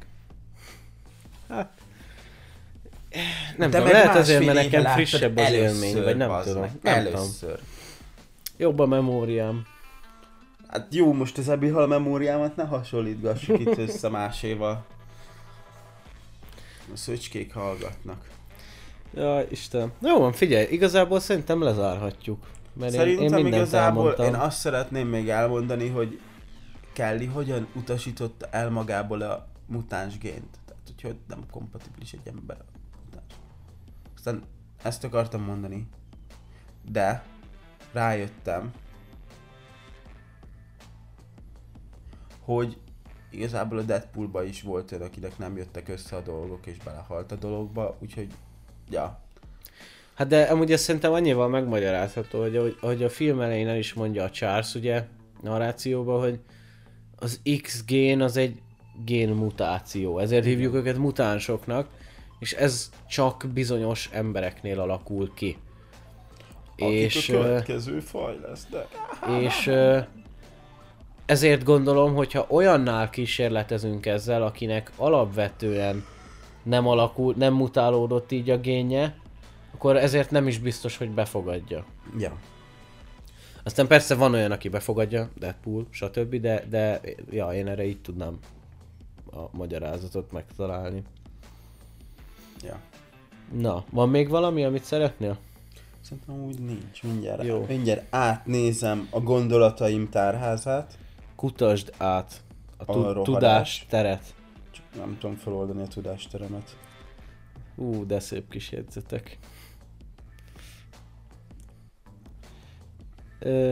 Nem De tudom, lehet azért, mert nekem frissebb az élmény, vagy nem tudom. meg, Nem tudom. először. Jobb a memóriám. Hát jó, most az Ebi Hal memóriámat ne hasonlítgassuk itt össze máséval. A szöcskék hallgatnak. Ja, Istenem. Jó van, figyelj, igazából szerintem lezárhatjuk. Mert én, Szerintem én mindent igazából elmondtam. én azt szeretném még elmondani, hogy Kelly hogyan utasította el magából a mutáns gént. Tehát, hogy nem kompatibilis egy ember. Aztán ezt akartam mondani. De rájöttem, hogy igazából a Deadpoolba is volt olyan, akinek nem jöttek össze a dolgok, és belehalt a dologba, úgyhogy ja, Hát de amúgy ezt szerintem annyival megmagyarázható, hogy ahogy a film elején el is mondja a Charles, ugye, narrációba, hogy az X gén az egy génmutáció, ezért hívjuk őket mutánsoknak, és ez csak bizonyos embereknél alakul ki. Akik és, a következő faj lesz, de... és ezért gondolom, hogyha olyannál kísérletezünk ezzel, akinek alapvetően nem alakul, nem mutálódott így a génje, akkor ezért nem is biztos, hogy befogadja. Ja. Aztán persze van olyan, aki befogadja, Deadpool, stb., de, de ja, én erre így tudnám a magyarázatot megtalálni. Ja. Na, van még valami, amit szeretnél? Szerintem úgy nincs. Mindjárt, Jó. mindjárt átnézem a gondolataim tárházát. Kutasd át a, tu- tudás teret. Csak nem tudom feloldani a tudásteremet. Ú, de szép kis jegyzetek. Ö...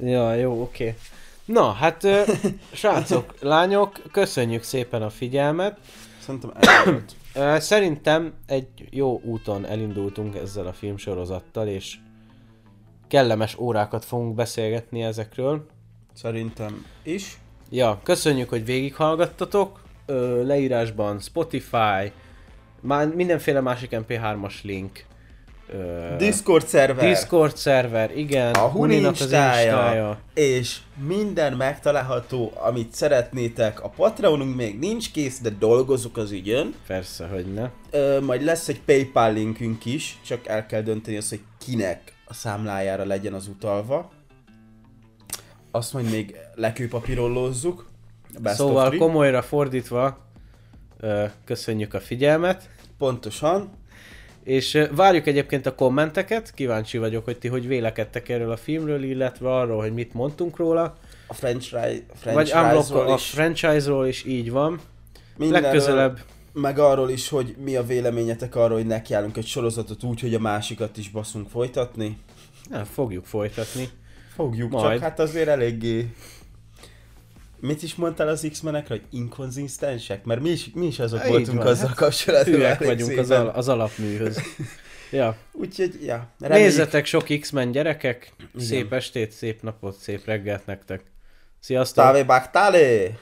Ja, jó, oké. Na, hát ö, srácok, lányok, köszönjük szépen a figyelmet. Szerintem Szerintem egy jó úton elindultunk ezzel a filmsorozattal, és kellemes órákat fogunk beszélgetni ezekről. Szerintem is. Ja, köszönjük, hogy végighallgattatok. Ö, leírásban Spotify, már mindenféle másik MP3-as link. Ö, Discord szerver. Discord szerver, igen. a Hun Huninak az Instája. és minden megtalálható, amit szeretnétek. A Patreonunk még nincs kész, de dolgozunk az ügyön. Persze, hogy ne. Ö, majd lesz egy PayPal linkünk is, csak el kell dönteni azt, hogy kinek a számlájára legyen az utalva. Azt majd még lekőpapírollózzuk. Szóval komolyra fordítva, köszönjük a figyelmet. Pontosan. És várjuk egyébként a kommenteket, kíváncsi vagyok, hogy ti hogy vélekedtek erről a filmről, illetve arról, hogy mit mondtunk róla. A franchise, franchise-ról a is. franchise-ról is így van. Mindenről, Legközelebb Meg arról is, hogy mi a véleményetek arról, hogy nekiállunk egy sorozatot úgy, hogy a másikat is baszunk folytatni. nem, fogjuk folytatni. Fogjuk, Majd. csak hát azért eléggé... Mit is mondtál az X-menekre, hogy inkonzisztensek? Mert mi is, mi is azok Így voltunk van, azzal hát kapcsolatban. Hülyek vagyunk az, al- az alapműhöz. Ja. Úgyhogy, ja. reméljük- Nézzetek sok X-Men gyerekek, szép estét, szép napot, szép reggelt nektek. Sziasztok! Tave Baktale!